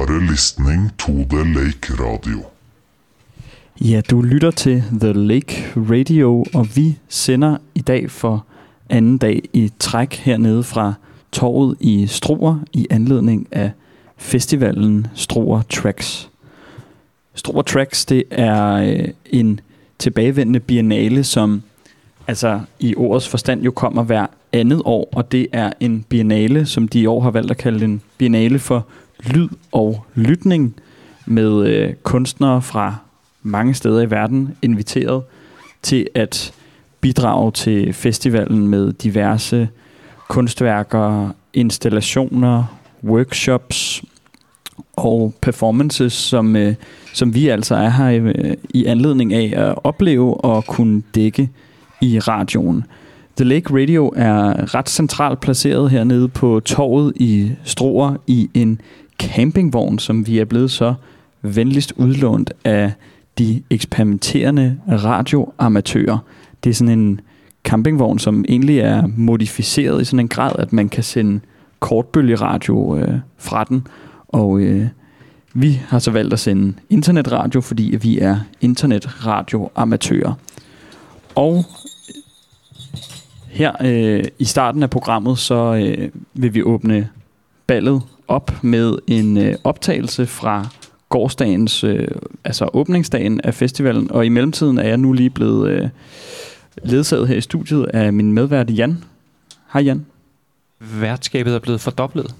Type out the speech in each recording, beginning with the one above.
Du are listening to The Lake Radio. Ja, du lytter til The Lake Radio, og vi sender i dag for anden dag i træk hernede fra torvet i Struer i anledning af festivalen Struer Tracks. Struer Tracks, det er øh, en tilbagevendende biennale, som altså i ordets forstand jo kommer hver andet år, og det er en biennale, som de i år har valgt at kalde en biennale for lyd og lytning, med øh, kunstnere fra mange steder i verden inviteret til at bidrage til festivalen med diverse kunstværker, installationer, workshops og performances, som, øh, som vi altså er her i, øh, i anledning af at opleve og kunne dække i radioen. The Lake Radio er ret centralt placeret hernede på torvet i Struer i en campingvogn, som vi er blevet så venligst udlånt af de eksperimenterende radioamatører. Det er sådan en campingvogn, som egentlig er modificeret i sådan en grad, at man kan sende kortbølgeradio øh, fra den. Og øh, vi har så valgt at sende internetradio, fordi vi er internetradioamatører. Og øh, her øh, i starten af programmet, så øh, vil vi åbne ballet op med en øh, optagelse fra gårdsdagens, øh, altså åbningsdagen af festivalen, og i mellemtiden er jeg nu lige blevet øh, ledsaget her i studiet af min medvært Jan. Hej Jan. Værtskabet er blevet fordoblet.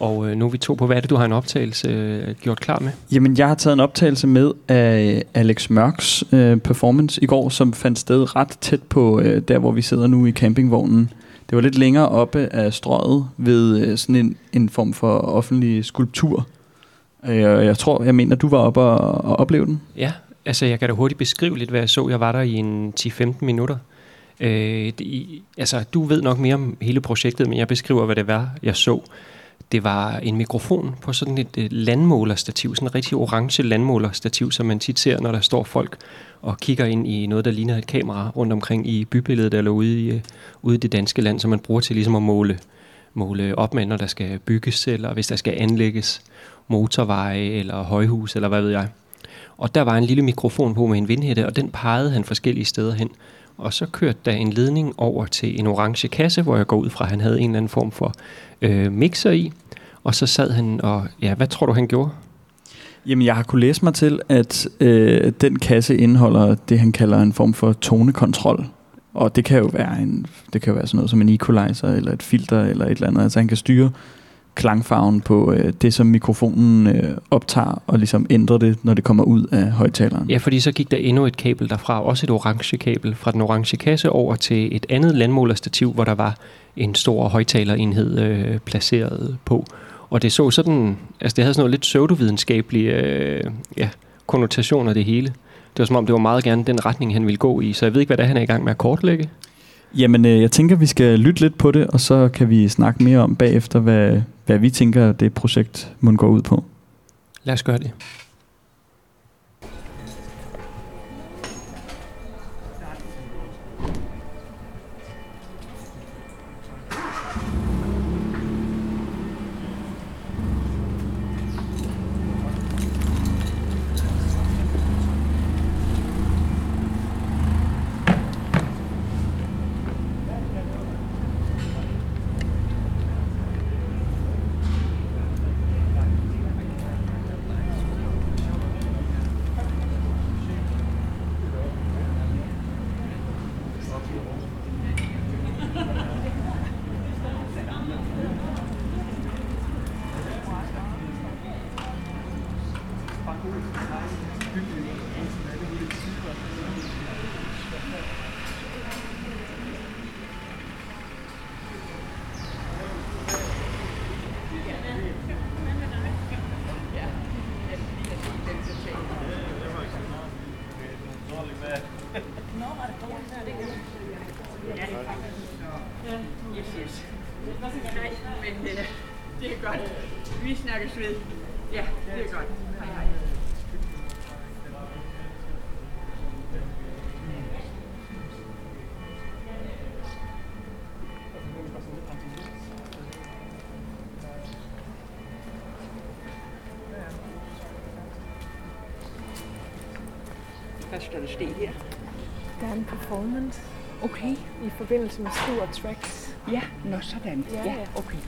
Og øh, nu er vi to på, hvad er det, du har en optagelse øh, gjort klar med? Jamen, jeg har taget en optagelse med af Alex Mørks øh, performance i går, som fandt sted ret tæt på øh, der, hvor vi sidder nu i campingvognen. Det var lidt længere oppe af strøget ved øh, sådan en, en form for offentlig skulptur. Øh, jeg tror, jeg mener, du var oppe og, og opleve den. Ja, altså jeg kan da hurtigt beskrive lidt, hvad jeg så. Jeg var der i en 10-15 minutter. Øh, det, altså, du ved nok mere om hele projektet, men jeg beskriver, hvad det var, jeg så. Det var en mikrofon på sådan et øh, landmålerstativ, sådan et rigtig orange landmålerstativ, som man tit ser, når der står folk og kigger ind i noget, der ligner et kamera rundt omkring i bybilledet eller ude i, øh, ude i det danske land, som man bruger til ligesom at måle, måle op med, når der skal bygges, eller hvis der skal anlægges motorveje eller højhus, eller hvad ved jeg. Og der var en lille mikrofon på med en vindhætte, og den pegede han forskellige steder hen. Og så kørte der en ledning over til en orange kasse, hvor jeg går ud fra, at han havde en eller anden form for øh, mixer i. Og så sad han og, ja, hvad tror du, han gjorde? Jamen, jeg har kunne læse mig til, at øh, den kasse indeholder det, han kalder en form for tonekontrol. Og det kan jo være, en, det kan jo være sådan noget som en equalizer, eller et filter, eller et eller andet. Altså han kan styre klangfarven på øh, det, som mikrofonen øh, optager, og ligesom ændre det, når det kommer ud af højtaleren. Ja, fordi så gik der endnu et kabel derfra, også et orange kabel, fra den orange kasse over til et andet landmålerstativ, hvor der var en stor højtalerenhed øh, placeret på. Og det så sådan, altså det havde sådan noget lidt pseudovidenskabelige øh, ja, konnotationer det hele. Det var som om, det var meget gerne den retning, han ville gå i. Så jeg ved ikke, hvad det er, han er i gang med at kortlægge. Jamen, øh, jeg tænker, vi skal lytte lidt på det, og så kan vi snakke mere om bagefter, hvad, hvad vi tænker, det projekt må gå ud på. Lad os gøre det. Står der ske her? Der er en performance Okay. i forbindelse med Stuart Tracks. Ja, nå sådan. Ja, ja. okay.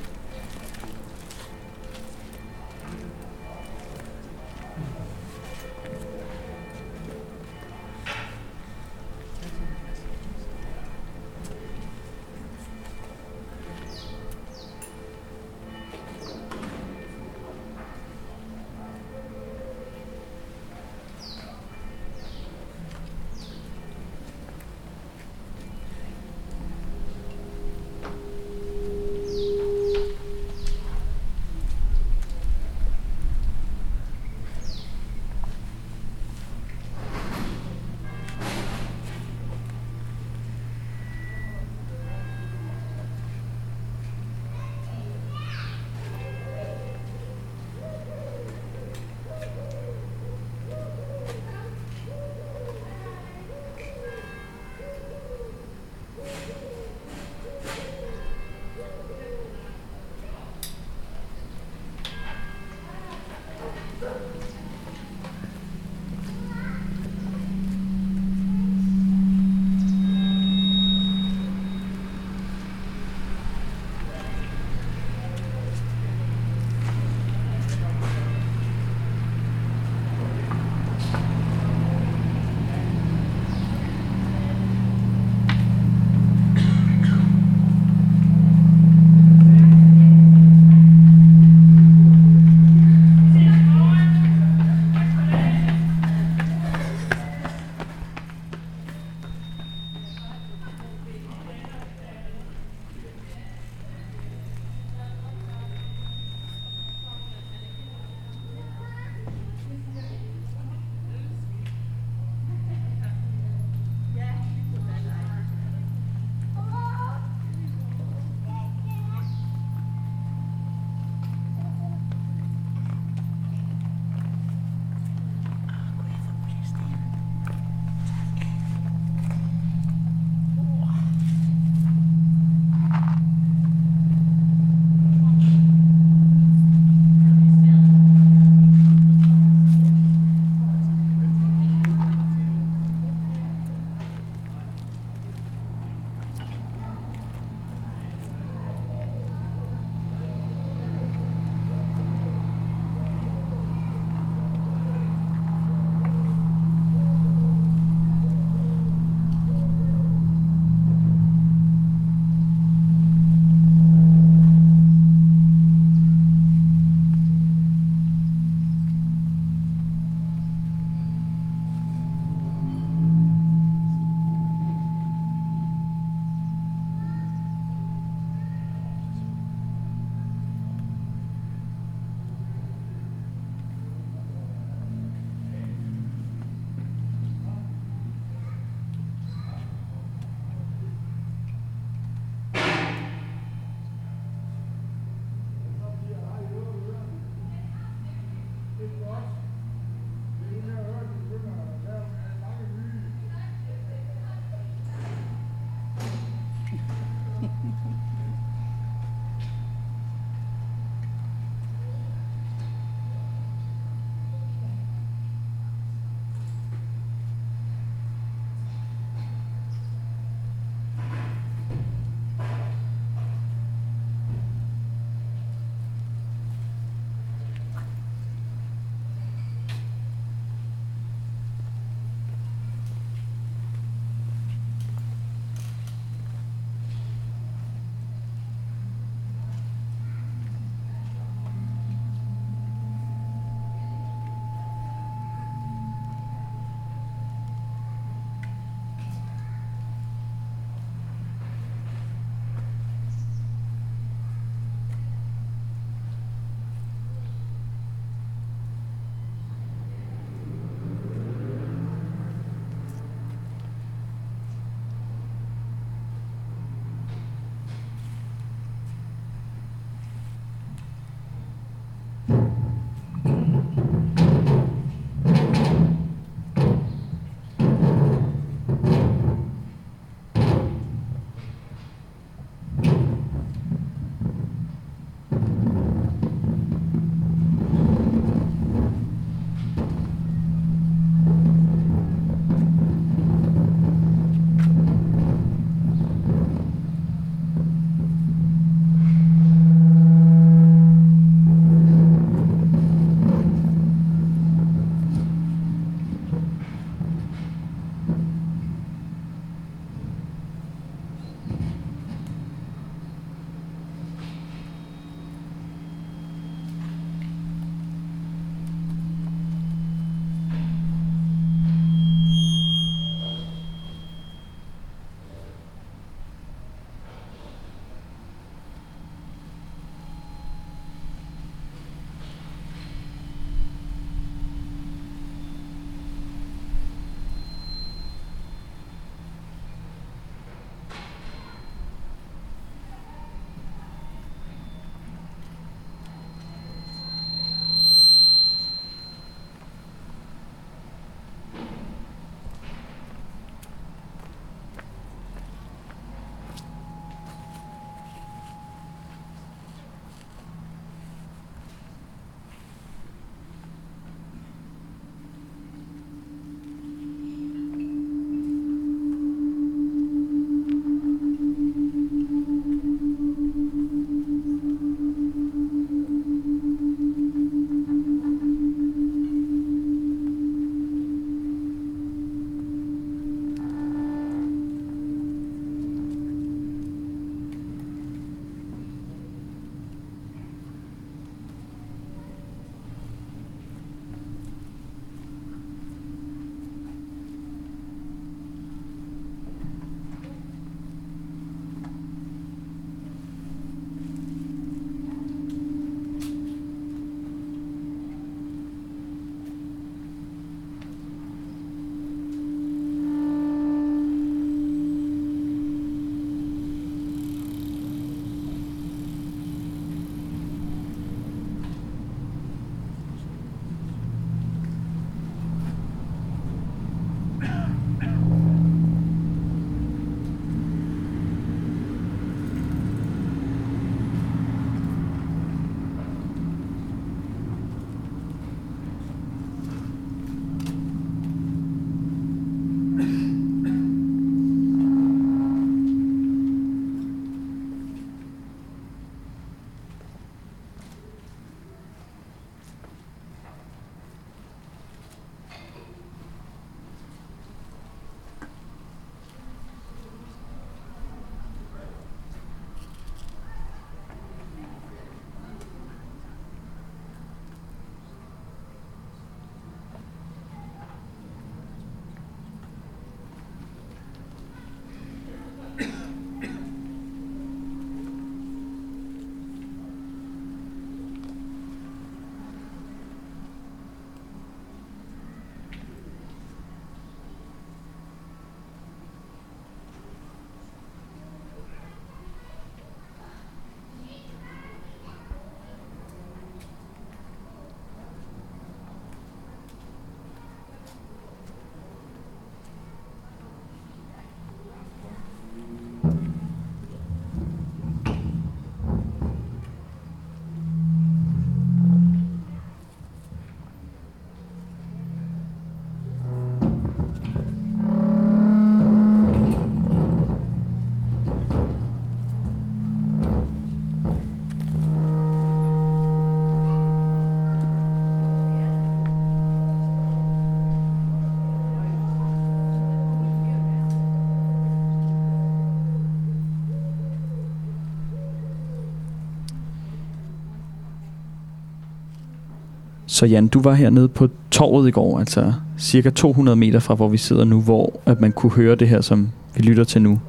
Så Jan, du var hernede på torvet i går, altså cirka 200 meter fra, hvor vi sidder nu, hvor at man kunne høre det her, som vi lytter til nu.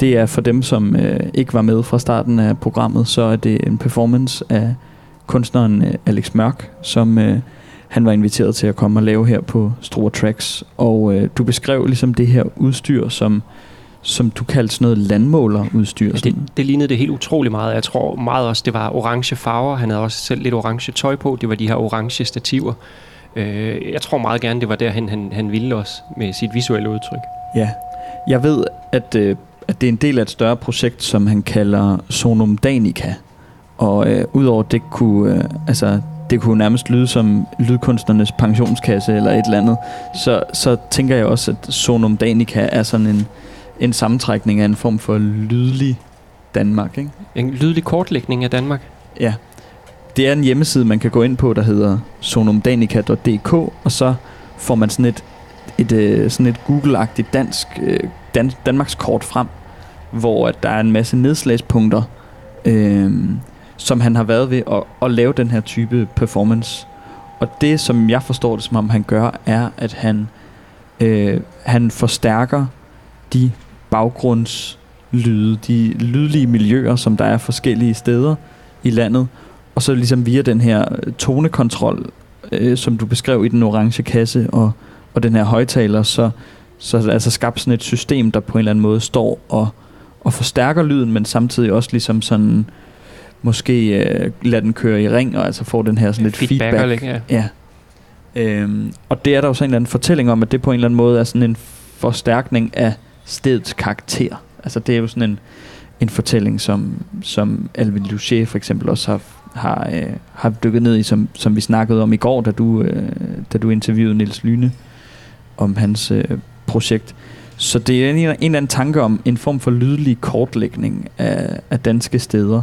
Det er for dem, som øh, ikke var med fra starten af programmet, så er det en performance af kunstneren øh, Alex Mørk, som øh, han var inviteret til at komme og lave her på Struer Tracks. Og øh, du beskrev ligesom det her udstyr, som, som du kaldte sådan noget landmålerudstyr. Ja, det, det lignede det helt utrolig meget. Jeg tror meget også, det var orange farver. Han havde også selv lidt orange tøj på. Det var de her orange stativer. Øh, jeg tror meget gerne, det var derhen, han, han ville også med sit visuelle udtryk. Ja, jeg ved, at, øh, at det er en del af et større projekt, som han kalder Sonum Danica. Og øh, udover det kunne, øh, altså, det kunne nærmest lyde som lydkunstnernes pensionskasse eller et eller andet, så, så tænker jeg også, at Sonum Danica er sådan en, en sammentrækning af en form for lydlig Danmark. Ikke? En lydlig kortlægning af Danmark. Ja. Det er en hjemmeside, man kan gå ind på, der hedder sonumdanica.dk, og så får man sådan et, et, øh, sådan et Google-agtigt dansk, øh, Dan, Danmarks kort frem, hvor at der er en masse nedslagspunkter, øh, som han har været ved at, at lave den her type performance. Og det, som jeg forstår det, som om han gør, er, at han, øh, han forstærker de baggrundslyde, de lydlige miljøer, som der er forskellige steder i landet, og så ligesom via den her tonekontrol, øh, som du beskrev i den orange kasse, og, og den her højtaler, så, så er der altså skabt sådan et system, der på en eller anden måde står og, og forstærker lyden, men samtidig også ligesom sådan, måske øh, lader den køre i ring, og altså får den her sådan lidt Feedback, feedback. Ja. Ja. Øhm, og det er der jo så en eller anden fortælling om, at det på en eller anden måde er sådan en forstærkning af stedets karakter. Altså det er jo sådan en, en fortælling, som, som Alvin Luché for eksempel også har, har, øh, har dykket ned i, som, som vi snakkede om i går, da du, øh, da du interviewede Niels Lyne om hans øh, projekt. Så det er en, en eller anden tanke om en form for lydlig kortlægning af, af danske steder.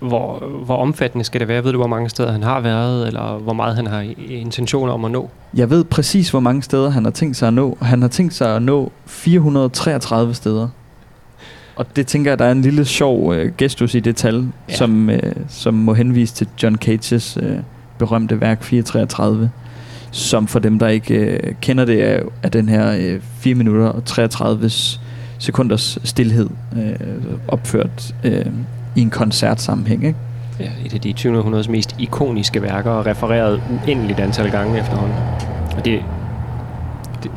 Hvor, hvor omfattende skal det være? Ved du, hvor mange steder han har været, eller hvor meget han har intentioner om at nå? Jeg ved præcis, hvor mange steder han har tænkt sig at nå. Han har tænkt sig at nå 433 steder. Og det tænker jeg, der er en lille sjov øh, gestus i det tal, ja. som, øh, som må henvise til John Cages øh, berømte værk 433, som for dem, der ikke øh, kender det, er, er den her øh, 4 minutter og 33 sekunders stillhed øh, opført øh, i en koncertsammenhæng. Ikke? Ja, et af de 20. mest ikoniske værker, og refereret uendeligt antal gange efterhånden. Og det, det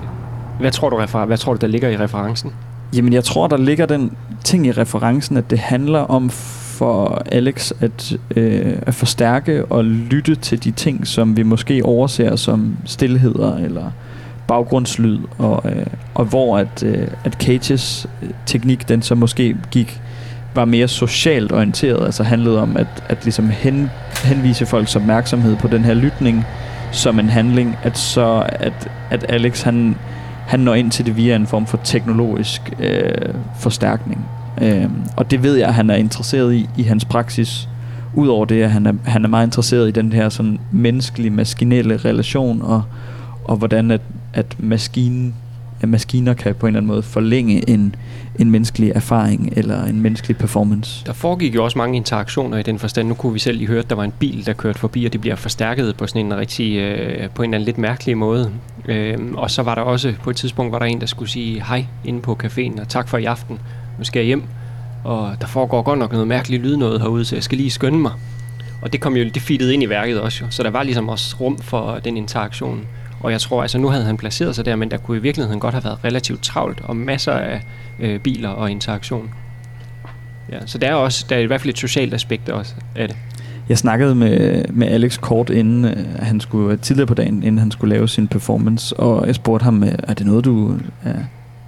hvad, tror du, refer, hvad tror du, der ligger i referencen? Jamen, jeg tror, der ligger den ting i referencen, at det handler om for Alex at, øh, at forstærke og lytte til de ting, som vi måske overser som stillheder eller baggrundslyd, og, øh, og hvor at, øh, at Cages øh, teknik, den så måske gik var mere socialt orienteret, altså handlede om at, at ligesom hen, henvise folks opmærksomhed på den her lytning som en handling, at så at, at Alex han, han når ind til det via en form for teknologisk øh, forstærkning. Øh, og det ved jeg, at han er interesseret i i hans praksis. Udover det, at han er, han er meget interesseret i den her sådan menneskelige, maskinelle relation, og, og hvordan at, at maskinen, at maskiner kan på en eller anden måde forlænge en, en menneskelig erfaring eller en menneskelig performance. Der foregik jo også mange interaktioner i den forstand. Nu kunne vi selv lige høre, at der var en bil, der kørte forbi, og det bliver forstærket på sådan en rigtig, øh, på en eller anden lidt mærkelig måde. Øh, og så var der også, på et tidspunkt var der en, der skulle sige hej inde på caféen, og tak for i aften. Nu skal jeg hjem. Og der foregår godt nok noget mærkeligt lyd noget herude, så jeg skal lige skynde mig. Og det kom jo, det fittede ind i værket også jo. Så der var ligesom også rum for den interaktion. Og jeg tror, altså nu havde han placeret sig der, men der kunne i virkeligheden godt have været relativt travlt, og masser af øh, biler og interaktion. Ja, så der er også der er i hvert fald et socialt aspekt også af det. Jeg snakkede med, med Alex kort inden øh, han skulle tidligere på dagen, inden han skulle lave sin performance, og jeg spurgte ham, øh, er det noget, du er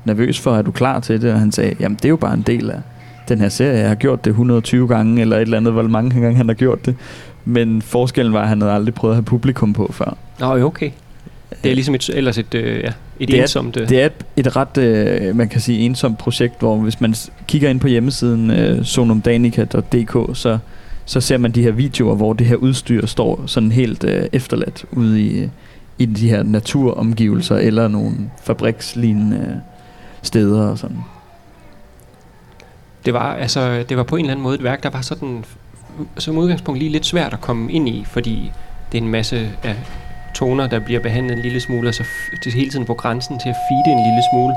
nervøs for? Er du klar til det? Og han sagde, jamen det er jo bare en del af den her serie. Jeg har gjort det 120 gange, eller et eller andet, hvor mange gange han har gjort det. Men forskellen var, at han havde aldrig prøvet at have publikum på før. Nå, okay. Det er ligesom et, ellers et, øh, ja, et Det er- ensomt... Øh, Det er et, et ret, øh, man kan sige, ensomt projekt, hvor hvis man kigger ind på hjemmesiden øh, sonumdanica.dk, så, så ser man de her videoer, hvor det her udstyr står sådan helt øh, efterladt ude i, i de her naturomgivelser eller nogle fabrikslignende steder og sådan. det, var, altså, det var på en eller anden måde et værk, der var sådan som udgangspunkt lige lidt svært at komme ind i, fordi det er en masse af toner, der bliver behandlet en lille smule, og så f- det er hele tiden på grænsen til at feede en lille smule.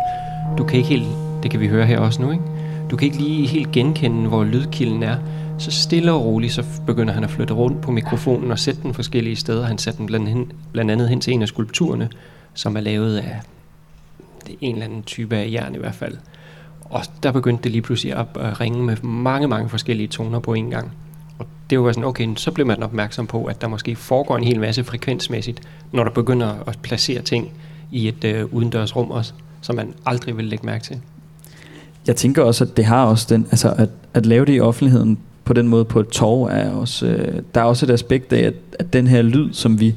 Du kan ikke helt, det kan vi høre her også nu, ikke? Du kan ikke lige helt genkende, hvor lydkilden er. Så stille og roligt, så begynder han at flytte rundt på mikrofonen og sætte den forskellige steder. Han satte den blandt, hen, blandt andet hen til en af skulpturerne, som er lavet af det er en eller anden type af jern i hvert fald. Og der begyndte det lige pludselig at at ringe med mange, mange forskellige toner på en gang. Og det var sådan, okay, så blev man opmærksom på, at der måske foregår en hel masse frekvensmæssigt, når der begynder at placere ting i et øh, udendørsrum også, som man aldrig vil lægge mærke til. Jeg tænker også, at det har også den, altså at, at lave det i offentligheden på den måde på et torv er også, øh, der er også et aspekt af, at, at den her lyd, som vi,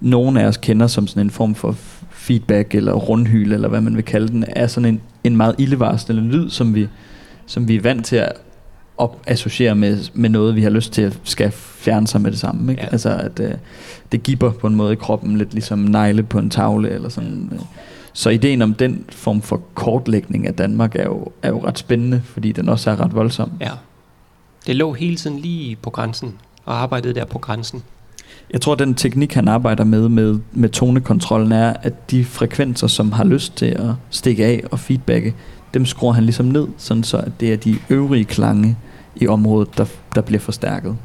nogen af os kender som sådan en form for feedback eller rundhyl, eller hvad man vil kalde den, er sådan en, en meget ildevarslende lyd, som vi, som vi er vant til at op associere med, med noget, vi har lyst til at skal fjerne sig med det samme. Ikke? Ja. Altså at øh, det giver på en måde i kroppen lidt ligesom negle på en tavle eller sådan. Øh. Så ideen om den form for kortlægning af Danmark er jo, er jo ret spændende, fordi den også er ret voldsom. Ja. Det lå hele tiden lige på grænsen, og arbejdede der på grænsen. Jeg tror, at den teknik, han arbejder med, med med tonekontrollen, er, at de frekvenser, som har lyst til at stikke af og feedbacke, dem skruer han ligesom ned, sådan så at det er de øvrige klange i området, der, der bliver forstærket.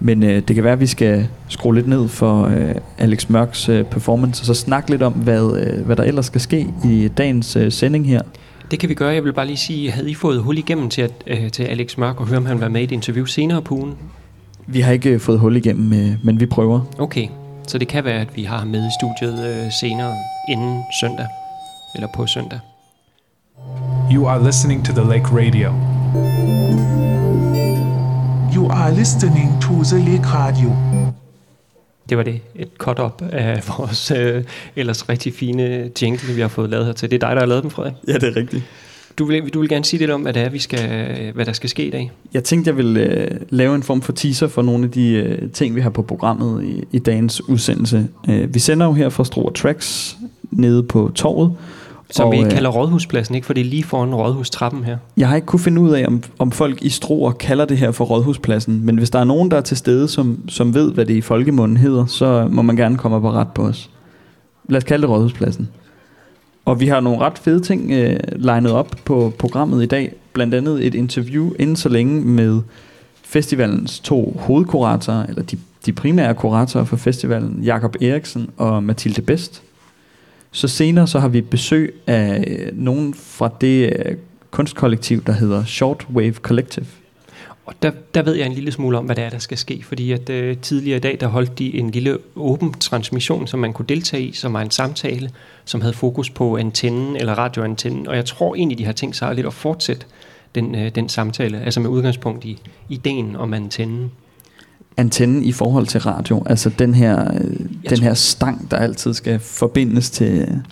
Men øh, det kan være, at vi skal skrue lidt ned for øh, Alex Mørks øh, performance, og så snakke lidt om, hvad, øh, hvad der ellers skal ske i dagens øh, sending her. Det kan vi gøre. Jeg vil bare lige sige, havde I fået hul igennem til, at, øh, til Alex Mørk og høre, om han var med i et interview senere på ugen? Vi har ikke øh, fået hul igennem, øh, men vi prøver. Okay, så det kan være, at vi har ham med i studiet øh, senere inden søndag, eller på søndag. You are listening to the Lake Radio. You are listening to the Lake Radio. Det var det. Et cut-up af vores øh, ellers rigtig fine jingle, vi har fået lavet her til. Det er dig, der har lavet dem, Frederik. Ja, det er rigtigt. Du vil, du vil gerne sige lidt om, hvad, det er, vi skal, hvad der skal ske i dag. Jeg tænkte, jeg ville øh, lave en form for teaser for nogle af de øh, ting, vi har på programmet i, i dagens udsendelse. Øh, vi sender jo her fra Struer Tracks nede på torvet. Som vi øh, kalder Rådhuspladsen, ikke? For det er lige foran Rådhustrappen her. Jeg har ikke kunne finde ud af, om, om folk i Struer kalder det her for Rådhuspladsen. Men hvis der er nogen, der er til stede, som, som ved, hvad det i folkemunden hedder, så må man gerne komme op og ret på os. Lad os kalde det Rådhuspladsen. Og vi har nogle ret fede ting øh, legnet op på programmet i dag. Blandt andet et interview inden så længe med festivalens to hovedkuratorer, eller de, de primære kuratorer for festivalen, Jakob Eriksen og Mathilde Best. Så senere så har vi besøg af øh, nogen fra det øh, kunstkollektiv, der hedder Shortwave Collective. Og der, der ved jeg en lille smule om, hvad det er, der skal ske, fordi at øh, tidligere i dag, der holdt de en lille åben transmission, som man kunne deltage i, som var en samtale, som havde fokus på antennen eller radioantennen, og jeg tror egentlig, de har tænkt sig lidt at fortsætte den, øh, den samtale, altså med udgangspunkt i ideen om antennen. Antennen i forhold til radio, altså den her, øh, den her stang, der altid skal forbindes til,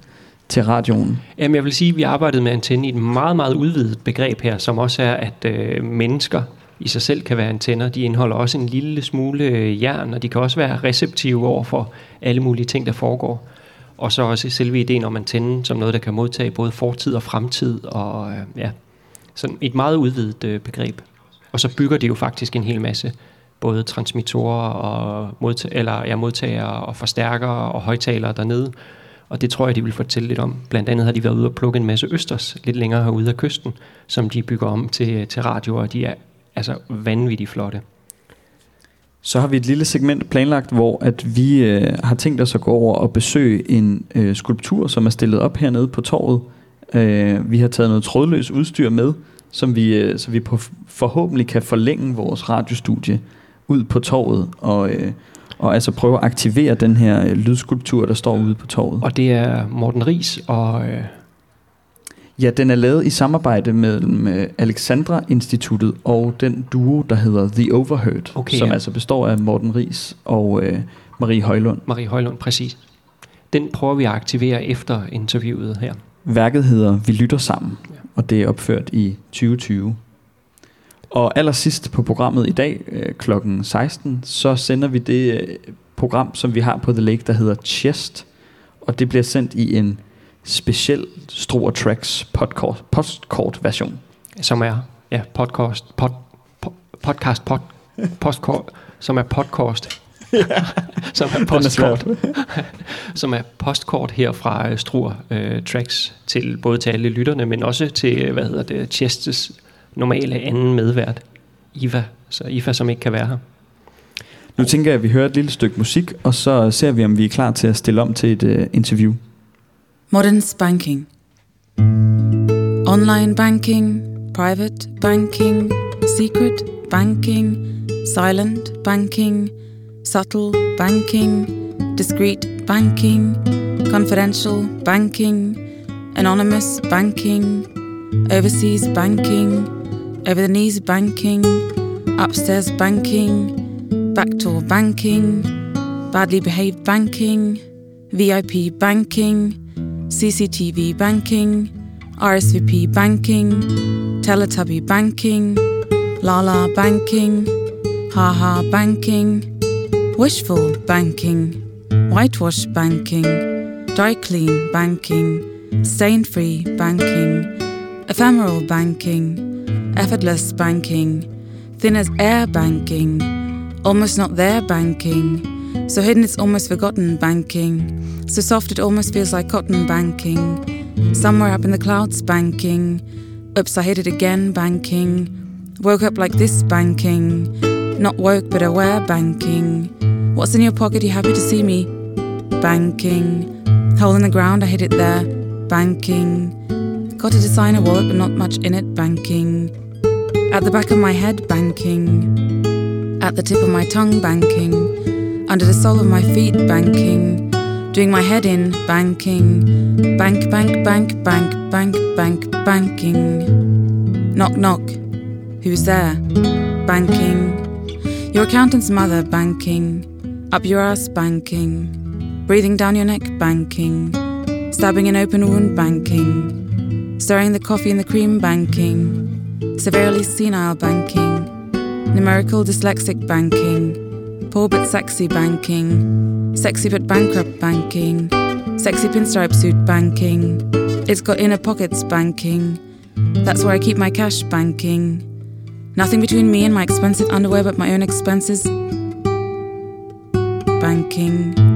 til radioen. Jamen, jeg vil sige, at vi arbejdede med antenne i et meget, meget udvidet begreb her, som også er, at øh, mennesker i sig selv kan være antenner. De indeholder også en lille smule øh, jern, og de kan også være receptive over for alle mulige ting, der foregår. Og så også selve ideen om antennen som noget, der kan modtage både fortid og fremtid, og øh, ja, sådan et meget udvidet øh, begreb. Og så bygger det jo faktisk en hel masse både transmittorer og modta- eller, ja, modtagere og forstærkere og højtalere dernede. Og det tror jeg, de vil fortælle lidt om. Blandt andet har de været ude og plukke en masse østers lidt længere herude af kysten, som de bygger om til, til radio, og de er altså vanvittigt flotte. Så har vi et lille segment planlagt, hvor at vi øh, har tænkt os at gå over og besøge en øh, skulptur, som er stillet op hernede på torvet. Øh, vi har taget noget trådløs udstyr med, som vi, øh, så vi på, forhåbentlig kan forlænge vores radiostudie ud på torvet og, øh, og altså prøve at aktivere den her øh, lydskulptur, der står ude på torvet. Og det er Morten Ries og øh, Ja, den er lavet i samarbejde mellem øh, Alexandra Instituttet og den duo, der hedder The Overheard, Okay, som ja. altså består af Morten Ries og øh, Marie Højlund. Marie Højlund, præcis. Den prøver vi at aktivere efter interviewet her. Værket hedder Vi lytter sammen, og det er opført i 2020. Og allersidst på programmet i dag øh, kl. 16, så sender vi det øh, program, som vi har på The Lake, der hedder Chest. Og det bliver sendt i en speciel Struer Tracks podcast, postkort version. som er ja, podcast, pod, pod, podcast, pod, podcast, som er podcast, som er er postkort, som er postkort her fra øh, Struer øh, Tracks til både til alle lytterne, men også til, øh, hvad hedder det, Chestes normale anden medvært, Iva. Så Iva, som ikke kan være her. Nu tænker jeg, at vi hører et lille stykke musik, og så ser vi, om vi er klar til at stille om til et uh, interview. Modern banking. Online banking, private banking, secret banking, silent banking, subtle banking, discreet banking, confidential banking, anonymous banking, overseas banking, over the knees banking, upstairs banking, backdoor banking, badly behaved banking, VIP banking, CCTV banking, RSVP banking, Teletubby banking, Lala banking, Haha banking, Wishful banking, Whitewash banking, Dry clean banking, Stain free banking, Ephemeral banking, Effortless banking, Thin as air banking, Almost not there banking, so hidden it's almost forgotten banking, so soft it almost feels like cotton banking, somewhere up in the clouds banking, oops I hit it again banking, woke up like this banking, not woke but aware banking, what's in your pocket? You happy to see me? Banking, hole in the ground I hit it there, banking, got a designer wallet but not much in it banking, at the back of my head banking, at the tip of my tongue banking, under the sole of my feet banking, doing my head in banking, bank, bank, bank, bank, bank, bank, banking. Knock, knock. Who's there? Banking. Your accountant's mother banking. Up your ass banking. Breathing down your neck banking. Stabbing an open wound banking. Stirring the coffee in the cream banking. Severely senile banking numerical dyslexic banking, poor but sexy banking, sexy but bankrupt banking, sexy pinstripe suit banking. It's got inner pockets banking. That's where I keep my cash banking. Nothing between me and my expensive underwear but my own expenses. Banking.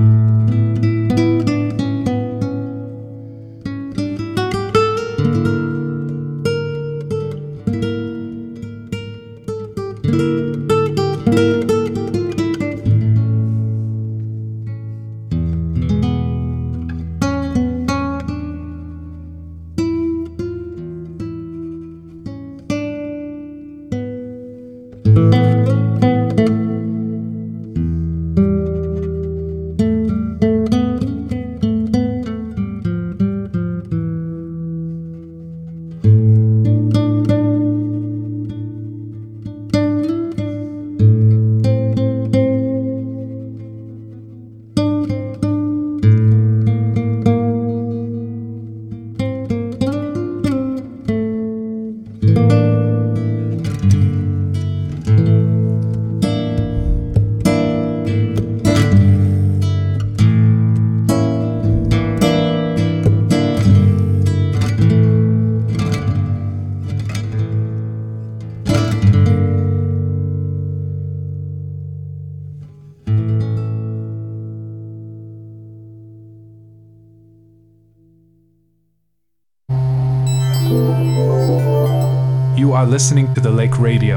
Listening to the Lake Radio.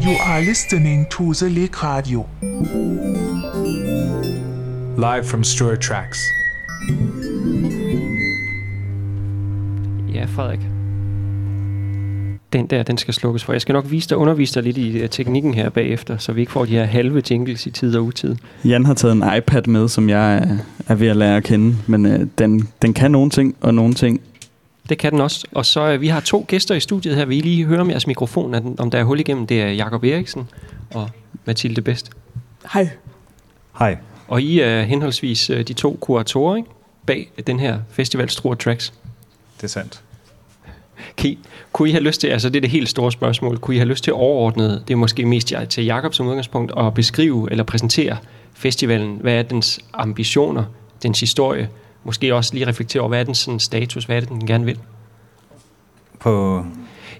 You are listening to the Lake Radio. Live from Struer Tracks. Ja, Frederik. Den der, den skal slukkes for. Jeg skal nok vise dig, undervise dig lidt i uh, teknikken her bagefter, så vi ikke får de her halve jingles i tid og utid. Jan har taget en iPad med, som jeg er, er ved at lære at kende, men øh, den, den kan nogle ting, og nogle ting Det kan den også. Og så uh, vi har to gæster i studiet her. Vi lige høre om jeres mikrofon, at om der er hul igennem. Det er Jakob Eriksen og Mathilde Best. Hej. Hej. Og I er henholdsvis uh, de to kuratorer ikke? bag den her festival Struer Tracks. Det er sandt. Kan I, kunne I have lyst til, altså det er det helt store spørgsmål, kunne I have lyst til overordnet, det er måske mest jer- til Jakob som udgangspunkt, at beskrive eller præsentere festivalen? Hvad er dens ambitioner, dens historie? Måske også lige reflektere over, hvad er dens sådan, status, hvad er det, den gerne vil? På,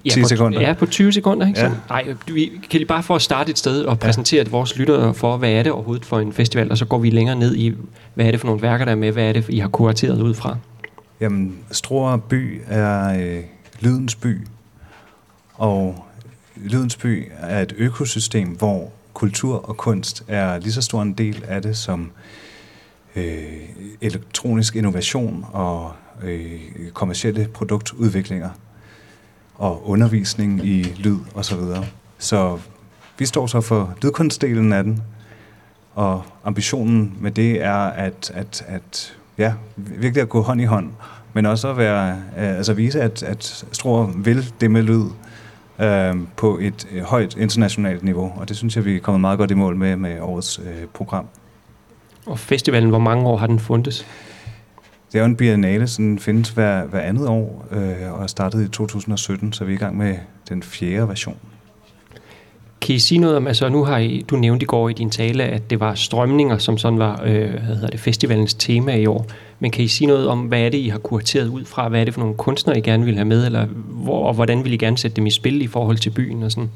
Ja, 10 på, sekunder. Ja, på 20 sekunder. Ikke? Ja. Ja. Nej, kan lige bare få at starte et sted og præsentere ja. vores lyttere for, hvad er det overhovedet for en festival, og så går vi længere ned i, hvad er det for nogle værker, der er med, hvad er det, I har kurateret ud fra. Jamen, Struer by er øh, lydens by, og lydens by er et økosystem, hvor kultur og kunst er lige så stor en del af det som øh, Øh, elektronisk innovation og øh, kommersielle produktudviklinger og undervisning i lyd osv. Så, videre. så vi står så for lydkunstdelen af den, og ambitionen med det er at, at, at ja, virkelig at gå hånd i hånd, men også at være, øh, altså vise, at, at Struer vil det med lyd øh, på et øh, højt internationalt niveau, og det synes jeg, vi er kommet meget godt i mål med med årets øh, program. Og festivalen, hvor mange år har den fundet? Det er jo en biennale, den findes hver, hver andet år, øh, og er startet i 2017, så vi er i gang med den fjerde version. Kan I sige noget om, altså nu har I, du nævnte i går i din tale, at det var strømninger, som sådan var øh, hvad hedder det, festivalens tema i år. Men kan I sige noget om, hvad er det, I har kurateret ud fra? Hvad er det for nogle kunstnere, I gerne vil have med? Eller hvor, og hvordan vil I gerne sætte dem i spil i forhold til byen og sådan?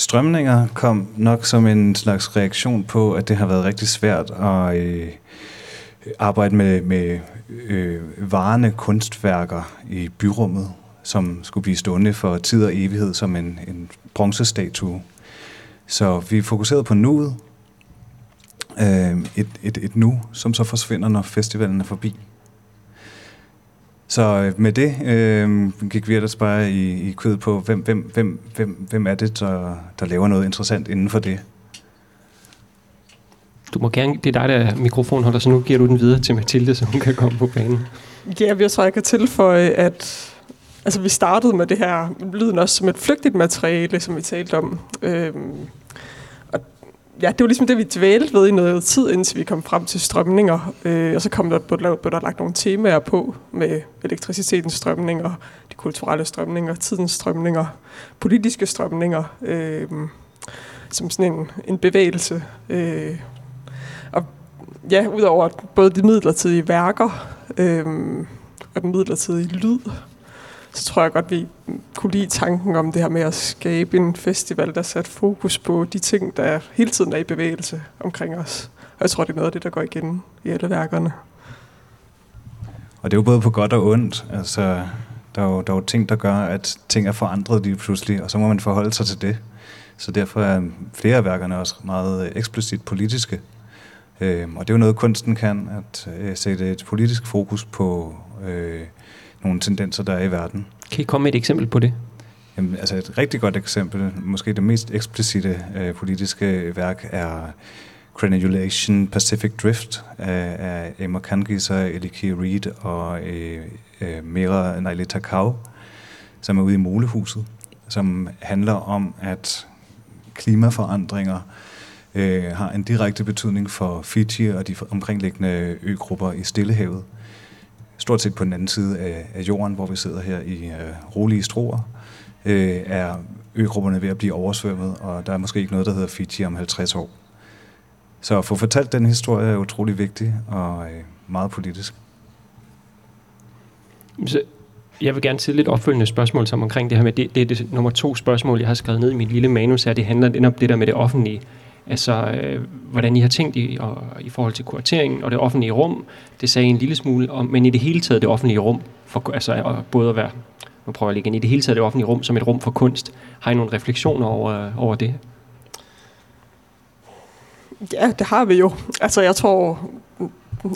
Strømninger kom nok som en slags reaktion på, at det har været rigtig svært at øh, arbejde med, med øh, varende kunstværker i byrummet, som skulle blive stående for tid og evighed som en, en bronzestatue. Så vi fokuserede på nuet, øh, et, et, et nu, som så forsvinder, når festivalen er forbi. Så øh, med det øh, gik vi ellers bare i, i kød på, hvem, hvem, hvem, hvem, hvem er det, der, der laver noget interessant inden for det. Du må gerne, det er dig, der er mikrofonholder, så nu giver du den videre til Mathilde, så hun kan komme på banen. Ja, jeg tror, jeg kan tilføje, at altså, vi startede med det her lyden også som et flygtigt materiale, som vi talte om. Øhm, ja, det var ligesom det, vi dvælte ved i noget tid, indtil vi kom frem til strømninger. Øh, og så kom der, blev, der, blev der lagt nogle temaer på med elektricitetens strømninger, de kulturelle strømninger, tidens strømninger, politiske strømninger, øh, som sådan en, en bevægelse. Øh, og ja, udover både de midlertidige værker øh, og den midlertidige lyd, så tror jeg godt, vi kunne lide tanken om det her med at skabe en festival, der satte fokus på de ting, der hele tiden er i bevægelse omkring os. Og jeg tror, det er noget af det, der går igen i alle værkerne. Og det er jo både på godt og ondt. Altså, der er, jo, der er jo ting, der gør, at ting er forandret lige pludselig, og så må man forholde sig til det. Så derfor er flere af værkerne også meget øh, eksplicit politiske. Øhm, og det er jo noget, kunsten kan, at øh, sætte et politisk fokus på øh, nogle tendenser, der er i verden. Kan I komme med et eksempel på det? Jamen, altså et rigtig godt eksempel, måske det mest eksplicite øh, politiske værk, er Granulation Pacific Drift af, af Emma Kangis og Eliki Reed og øh, øh, Mira Naili Takao, som er ude i Molehuset, som handler om, at klimaforandringer øh, har en direkte betydning for Fiji og de omkringliggende øgrupper i Stillehavet. Stort set på den anden side af, af jorden, hvor vi sidder her i øh, rolige stroer, øh, er øgrupperne ved at blive oversvømmet, og der er måske ikke noget, der hedder Fiji om 50 år. Så at få fortalt den historie er utrolig vigtig og øh, meget politisk. Så jeg vil gerne stille lidt opfølgende spørgsmål som omkring det her med, det, det er det nummer to spørgsmål, jeg har skrevet ned i mit lille manus her, det handler lidt om det der med det offentlige. Altså, øh, hvordan I har tænkt i, og, i forhold til kurateringen og det offentlige rum. Det sagde I en lille smule om, men i det hele taget det offentlige rum, for, altså og både at være, nu prøver jeg lige igen, i det hele taget det offentlige rum som et rum for kunst. Har I nogle refleksioner over, over det? Ja, det har vi jo. Altså, jeg tror,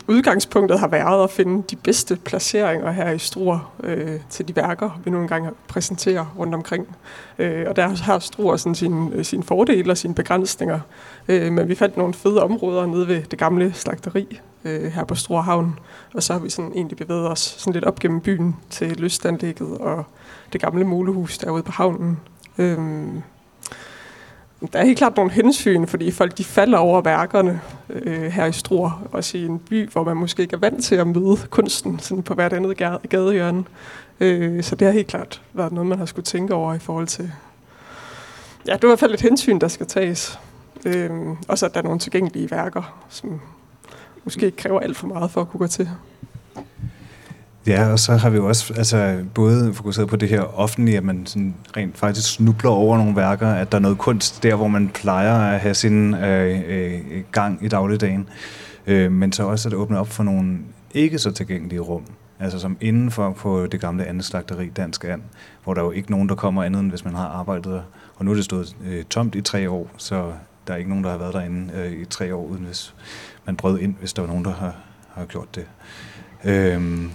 udgangspunktet har været at finde de bedste placeringer her i Struer øh, til de værker, vi nu engang præsenterer rundt omkring. Øh, og der har Struer sådan sine, øh, sine fordele og sine begrænsninger. Øh, men vi fandt nogle fede områder nede ved det gamle slagteri øh, her på Struer Havn. Og så har vi sådan egentlig bevæget os sådan lidt op gennem byen til lystanlægget og det gamle mulehus derude på havnen. Øh, der er helt klart nogle hensyn, fordi folk de falder over værkerne øh, her i Struer, også i en by, hvor man måske ikke er vant til at møde kunsten sådan på hvert andet gadehjørne. Øh, så det har helt klart været noget, man har skulle tænke over i forhold til... Ja, det er i hvert fald et hensyn, der skal tages. Øh, og så at der er nogle tilgængelige værker, som måske ikke kræver alt for meget for at kunne gå til. Ja, og så har vi jo også altså, både fokuseret på det her offentlige, at man sådan rent faktisk snubler over nogle værker, at der er noget kunst der, hvor man plejer at have sin øh, øh, gang i dagligdagen, øh, men så også at åbne op for nogle ikke så tilgængelige rum, altså som indenfor på det gamle andet slagteri, Dansk And, hvor der jo ikke nogen, der kommer andet end hvis man har arbejdet der. Og nu er det stået øh, tomt i tre år, så der er ikke nogen, der har været derinde øh, i tre år, uden hvis man brød ind, hvis der var nogen, der har, har gjort det. Øhm,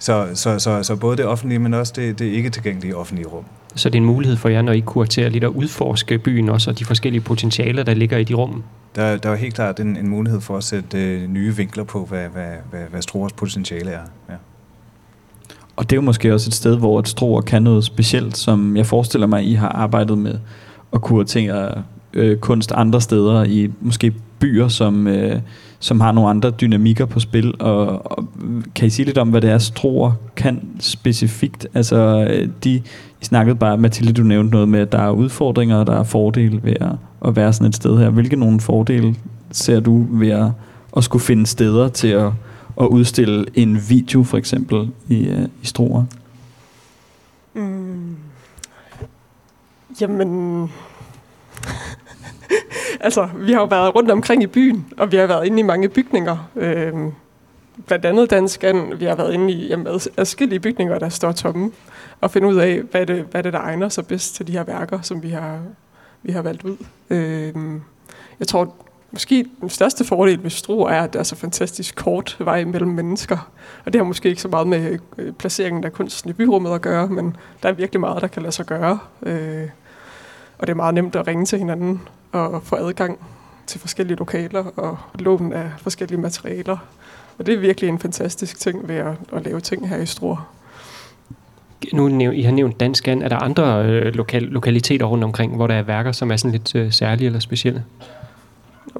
så, så, så, så både det offentlige, men også det, det ikke tilgængelige offentlige rum. Så det er en mulighed for jer, når I kuraterer lidt at udforske byen også, og de forskellige potentialer, der ligger i de rum. Der, der er helt klart en, en mulighed for at sætte øh, nye vinkler på, hvad, hvad, hvad, hvad Struers potentiale er. Ja. Og det er jo måske også et sted, hvor et Struer kan noget specielt, som jeg forestiller mig, I har arbejdet med at kuratere øh, kunst andre steder, i måske byer, som, øh, som har nogle andre dynamikker på spil. Og, og kan I sige lidt om, hvad det er, Struer kan specifikt? Altså, de, I snakkede bare, Mathilde, du nævnte noget med, at der er udfordringer, og der er fordele ved at, at være sådan et sted her. Hvilke nogle fordele ser du ved at, at skulle finde steder til at, at udstille en video, for eksempel, i, øh, i Struer? Mm. Jamen altså, vi har jo været rundt omkring i byen, og vi har været inde i mange bygninger. Øh, blandt andet Dansk An. Vi har været inde i jamen, adskillige bygninger, der står tomme, og finde ud af, hvad det, hvad det der egner sig bedst til de her værker, som vi har, vi har valgt ud. Øh, jeg tror, måske den største fordel ved Stro er, at der er så fantastisk kort vej mellem mennesker. Og det har måske ikke så meget med øh, placeringen af kunsten i byrummet at gøre, men der er virkelig meget, der kan lade sig gøre. Øh, og det er meget nemt at ringe til hinanden og få adgang til forskellige lokaler og lån af forskellige materialer. Og det er virkelig en fantastisk ting ved at, at lave ting her i Struer. Nu I har nævnt Dansk An. Er der andre øh, lokal, lokaliteter rundt omkring, hvor der er værker, som er sådan lidt øh, særlige eller specielle?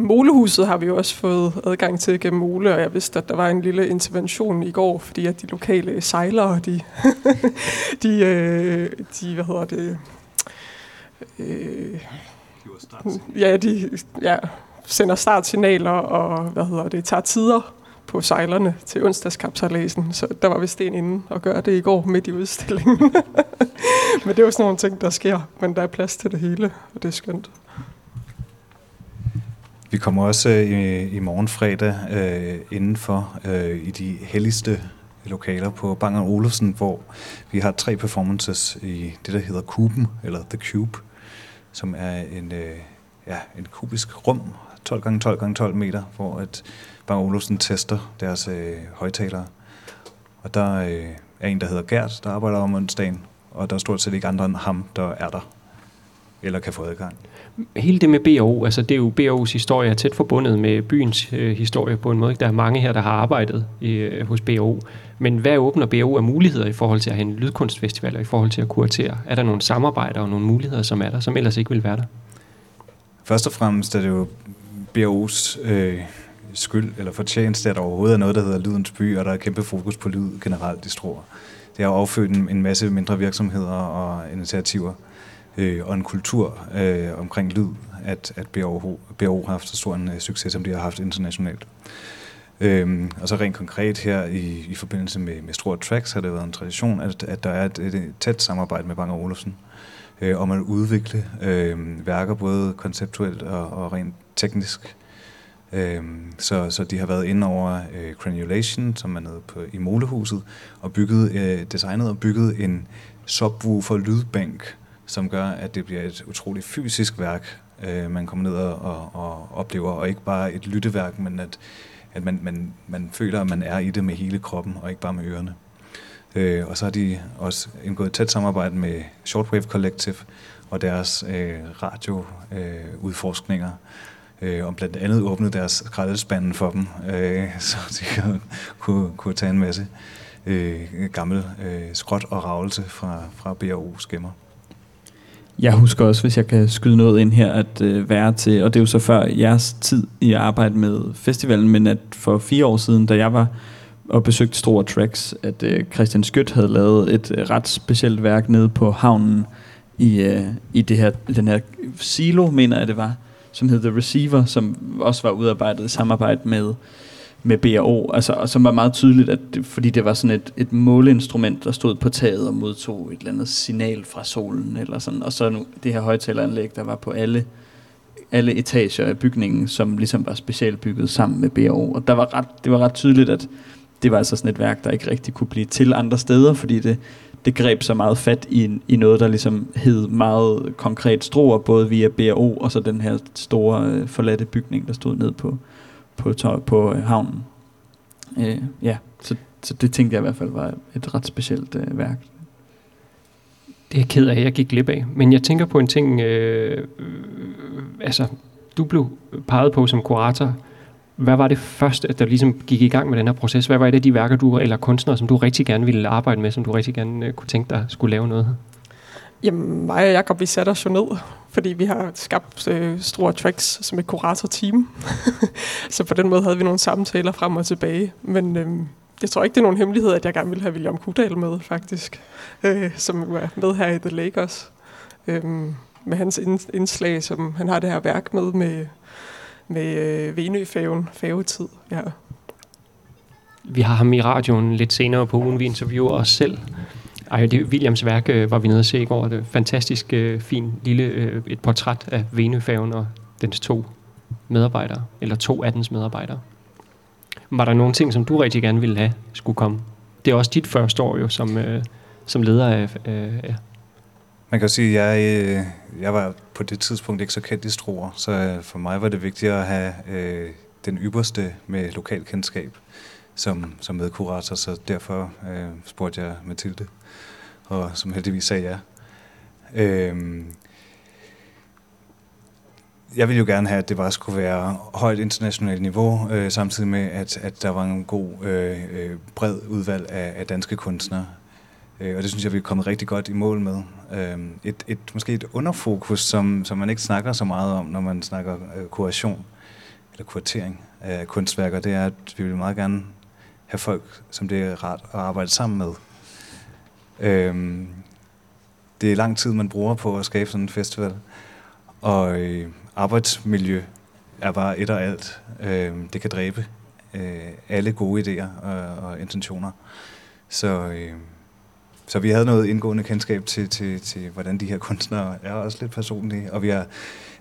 Molehuset har vi jo også fået adgang til gennem Mole, og jeg vidste, at der var en lille intervention i går, fordi at de lokale sejlere, de, de, øh, de hvad hedder det, øh, ja, de ja, sender startsignaler og hvad hedder det, tager tider på sejlerne til onsdagskapsalæsen, så der var vist en inde og gøre det i går midt i udstillingen. men det er jo sådan nogle ting, der sker, men der er plads til det hele, og det er skønt. Vi kommer også i, i morgen fredag øh, indenfor øh, i de helligste lokaler på Bang Olufsen, hvor vi har tre performances i det, der hedder Kuben, eller The Cube, som er en, øh, ja, en kubisk rum, 12 x 12 x 12 meter, hvor at Bang Olufsen tester deres øh, højtalere. Og der øh, er en, der hedder Gert, der arbejder om onsdagen, og der er stort set ikke andre end ham, der er der, eller kan få adgang. Hele det med BO, altså det er jo BO's historie er tæt forbundet med byens øh, historie på en måde. Der er mange her, der har arbejdet øh, hos BO. Men hvad åbner BO af muligheder i forhold til at have en lydkunstfestival og i forhold til at kuratere? Er der nogle samarbejder og nogle muligheder, som er der, som ellers ikke vil være der? Først og fremmest er det jo BO's øh, skyld eller fortjeneste, at der overhovedet er noget, der hedder Lydens By, og der er kæmpe fokus på lyd generelt i Struer. Det har affødt en, en masse mindre virksomheder og initiativer øh, og en kultur øh, omkring lyd, at, at BO, BO har haft så stor en øh, succes, som de har haft internationalt. Øhm, og så rent konkret her i, i forbindelse med, med Struer Tracks har det været en tradition, at, at der er et, et tæt samarbejde med Bang Olufsen øh, om at udvikle øh, værker både konceptuelt og, og rent teknisk. Øh, så, så de har været inde over øh, Cranulation, som er nede på, i Molehuset, og bygget, øh, designet og bygget en subwoofer lydbænk, som gør, at det bliver et utroligt fysisk værk, øh, man kommer ned og, og, og oplever, og ikke bare et lytteværk, men at, at man, man, man føler, at man er i det med hele kroppen, og ikke bare med ørerne. Øh, og så har de også indgået et tæt samarbejde med Shortwave Collective og deres øh, radioudforskninger, øh, øh, og blandt andet åbnet deres skraldespanden for dem, øh, så de kan, kunne, kunne tage en masse øh, gammel øh, skråt og ravelse fra, fra BRO's gemmer. Jeg husker også, hvis jeg kan skyde noget ind her, at øh, være til, og det er jo så før jeres tid i arbejde med festivalen, men at for fire år siden, da jeg var og besøgte Store Tracks, at øh, Christian Skødt havde lavet et øh, ret specielt værk nede på havnen i, øh, i det her, den her silo, mener jeg det var, som hed The Receiver, som også var udarbejdet i samarbejde med med BRO, altså, og som var meget tydeligt, at det, fordi det var sådan et, et måleinstrument, der stod på taget og modtog et eller andet signal fra solen, eller sådan, og så nu, det her højtaleranlæg, der var på alle, alle etager af bygningen, som ligesom var specielt bygget sammen med BRO, og der var ret, det var ret tydeligt, at det var altså sådan et værk, der ikke rigtig kunne blive til andre steder, fordi det, det greb så meget fat i, i noget, der ligesom hed meget konkret stroer, både via BRO og så den her store øh, forladte bygning, der stod ned på, på, på, på øh, havnen. Øh, ja, så, så det tænkte jeg i hvert fald var et ret specielt øh, værk. Det er jeg ked af, jeg gik glip af. Men jeg tænker på en ting, øh, øh, altså, du blev peget på som kurator. Hvad var det første, at der ligesom gik i gang med den her proces? Hvad var det af de værker, du, eller kunstnere, som du rigtig gerne ville arbejde med, som du rigtig gerne øh, kunne tænke dig skulle lave noget? Jamen, mig og Jacob, vi satte os jo ned, fordi vi har skabt øh, store tracks som et kurator-team. så på den måde havde vi nogle samtaler frem og tilbage. Men øh, jeg tror ikke, det er nogen hemmelighed, at jeg gerne ville have William Kudal med, faktisk. Øh, som er med her i The Lakers. Øh, med hans indslag, som han har det her værk med, med, med øh, Venø-fæven, fævetid. Ja. Vi har ham i radioen lidt senere på ugen, vi interviewer os selv. Ej, det er Williams værk, øh, var vi nede og se i går. Det er fantastisk øh, fin lille øh, et portræt af Venøfærgen og dens to medarbejdere, eller to af dens medarbejdere. Var der nogle ting, som du rigtig gerne ville have skulle komme? Det er også dit første år jo, som, øh, som leder af... Øh, ja. Man kan jo sige, at jeg, øh, jeg var på det tidspunkt ikke så kendt i Struer, så øh, for mig var det vigtigt at have øh, den ypperste med lokalkendskab som, som medkurator, så derfor øh, spurgte jeg Mathilde og som heldigvis sagde ja. Øhm, jeg ville jo gerne have, at det bare skulle være højt internationalt niveau, øh, samtidig med, at, at der var en god, øh, øh bred udvalg af, af danske kunstnere. Øh, og det synes jeg, vi er kommet rigtig godt i mål med. Øh, et, et, måske et underfokus, som, som man ikke snakker så meget om, når man snakker øh, kuration eller kuratering af kunstværker, det er, at vi vil meget gerne have folk, som det er rart at arbejde sammen med. Øhm, det er lang tid, man bruger på at skabe sådan en festival. Og øh, arbejdsmiljø er bare et og alt. Øh, det kan dræbe øh, alle gode idéer og, og intentioner. Så, øh, så vi havde noget indgående kendskab til, til, til, hvordan de her kunstnere er også lidt personlige. Og vi har,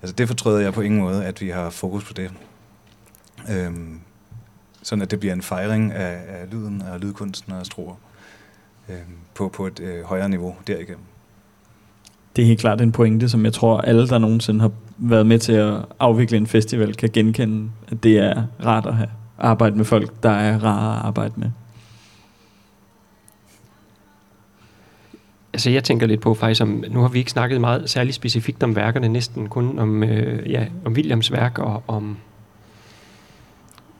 altså det fortrøder jeg på ingen måde, at vi har fokus på det. Øh, sådan at det bliver en fejring af, af lyden og lydkunsten og stroer øh, på, på et øh, højere niveau derigennem. Det er helt klart en pointe, som jeg tror, alle, der nogensinde har været med til at afvikle en festival, kan genkende, at det er rart at have arbejde med folk, der er rare at arbejde med. Altså jeg tænker lidt på faktisk, om, nu har vi ikke snakket meget særligt specifikt om værkerne, næsten kun om, øh, ja, om Williams værk og om...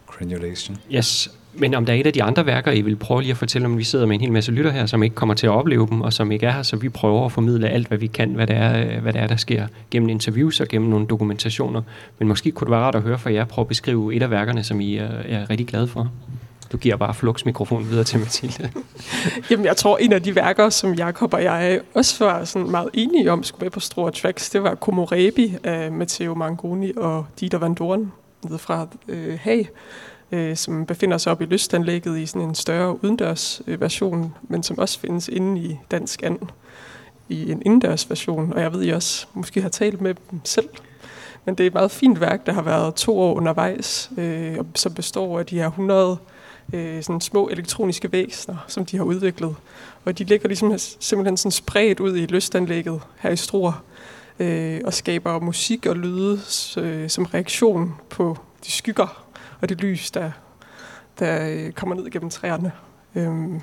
Granulation. Yes, men om der er et af de andre værker, I vil prøve lige at fortælle om, vi sidder med en hel masse lytter her, som ikke kommer til at opleve dem, og som ikke er her, så vi prøver at formidle alt, hvad vi kan, hvad det er, øh, hvad det er der sker gennem interviews og gennem nogle dokumentationer. Men måske kunne det være rart at høre fra jer, prøve at beskrive et af værkerne, som I er, er rigtig glade for. Du giver bare flux mikrofonen videre til Mathilde. Jamen, jeg tror, en af de værker, som Jakob og jeg også var sådan meget enige om, skulle med på Store Tracks, det var Komorebi af Matteo Mangoni og Dieter Van Doren nede fra øh, Hague øh, som befinder sig op i lystanlægget i sådan en større udendørs øh, version, men som også findes inde i Dansk And i en indendørs version. Og jeg ved, I også måske har talt med dem selv. Men det er et meget fint værk, der har været to år undervejs, øh, som består af de her 100 øh, sådan små elektroniske væsener, som de har udviklet. Og de ligger ligesom simpelthen sådan spredt ud i lystanlægget her i Struer, øh, og skaber musik og lyde øh, som reaktion på de skygger, og det lys, der, der øh, kommer ned gennem træerne. Øhm,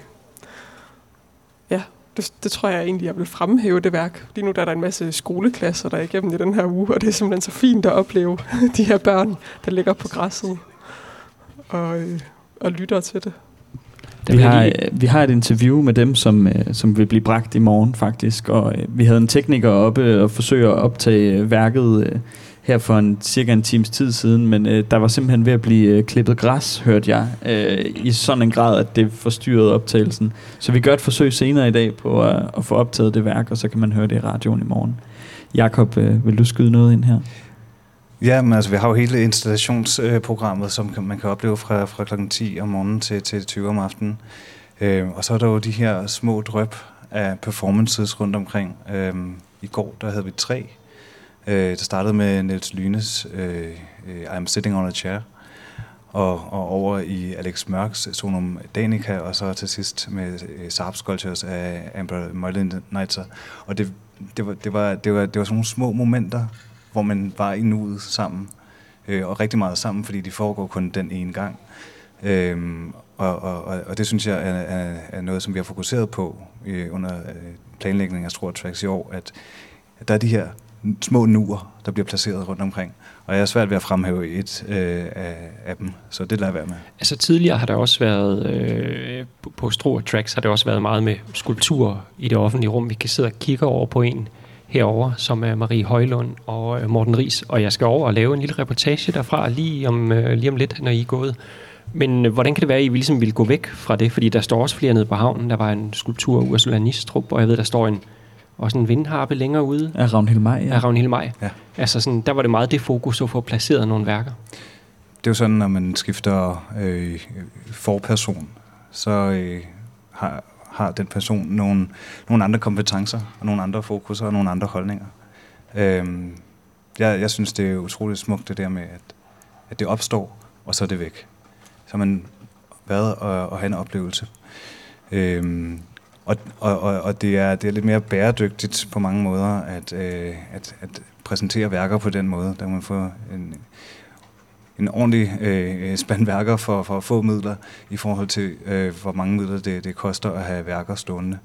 ja, det, det tror jeg egentlig, jeg vil fremhæve det værk. Lige nu der er der en masse skoleklasser, der er igennem i den her uge, og det er simpelthen så fint at opleve de her børn, der ligger på græsset og, øh, og lytter til det. Vi har, vi har et interview med dem, som, øh, som vil blive bragt i morgen faktisk, og vi havde en tekniker oppe og forsøge at optage værket her for en cirka en times tid siden, men øh, der var simpelthen ved at blive øh, klippet græs, hørte jeg, øh, i sådan en grad, at det forstyrrede optagelsen. Så vi gør et forsøg senere i dag på at, at få optaget det værk, og så kan man høre det i radioen i morgen. Jakob, øh, vil du skyde noget ind her? Ja, men altså, vi har jo hele installationsprogrammet, som man kan opleve fra, fra kl. 10 om morgenen til, til 20 om aftenen. Øh, og så er der jo de her små drøb af performances rundt omkring. Øh, I går, der havde vi tre. Øh, det startede med Niels Lynes øh, øh, I'm Sitting on a Chair, og, og over i Alex Mørks Sonum Danica, og så til sidst med øh, Sarp Sculptures af Amber Møllendneitzer. Og det, det, var, det, var, det, var, det var sådan nogle små momenter, hvor man var i nuet sammen, øh, og rigtig meget sammen, fordi de foregår kun den ene gang. Øhm, og, og, og, og det synes jeg er, er, er noget, som vi har fokuseret på øh, under øh, planlægningen af Store Tracks i år, at der er de her små nuer, der bliver placeret rundt omkring. Og jeg er svært ved at fremhæve et øh, af, af dem, så det lader jeg være med. Altså tidligere har der også været, øh, på- Stro Tracks har det også været meget med skulpturer i det offentlige rum. Vi kan sidde og kigge over på en herover, som er Marie Højlund og øh, Morten Ries, og jeg skal over og lave en lille reportage derfra lige om, øh, lige om lidt, når I er gået. Men øh, hvordan kan det være, at I ligesom ville gå væk fra det? Fordi der står også flere nede på havnen. Der var en skulptur af Ursula Nistrup, og jeg ved, der står en, også en vindharpe længere ude Af Ragnhild Maj, ja. af Ragnhild Maj. Ja. Altså sådan, der var det meget det fokus at få placeret nogle værker. Det er jo sådan, når man skifter øh, forperson, så øh, har, har den person nogle, nogle andre kompetencer, og nogle andre fokuser og nogle andre holdninger. Øhm, jeg, jeg synes, det er utroligt smukt det der med, at, at det opstår, og så er det væk. Så har man været og, og have en oplevelse. Øhm, og, og, og, og det, er, det er lidt mere bæredygtigt på mange måder at, øh, at, at præsentere værker på den måde. Der man får en, en ordentlig øh, spand værker for, for få midler i forhold til, øh, hvor mange midler det, det koster at have værker stående,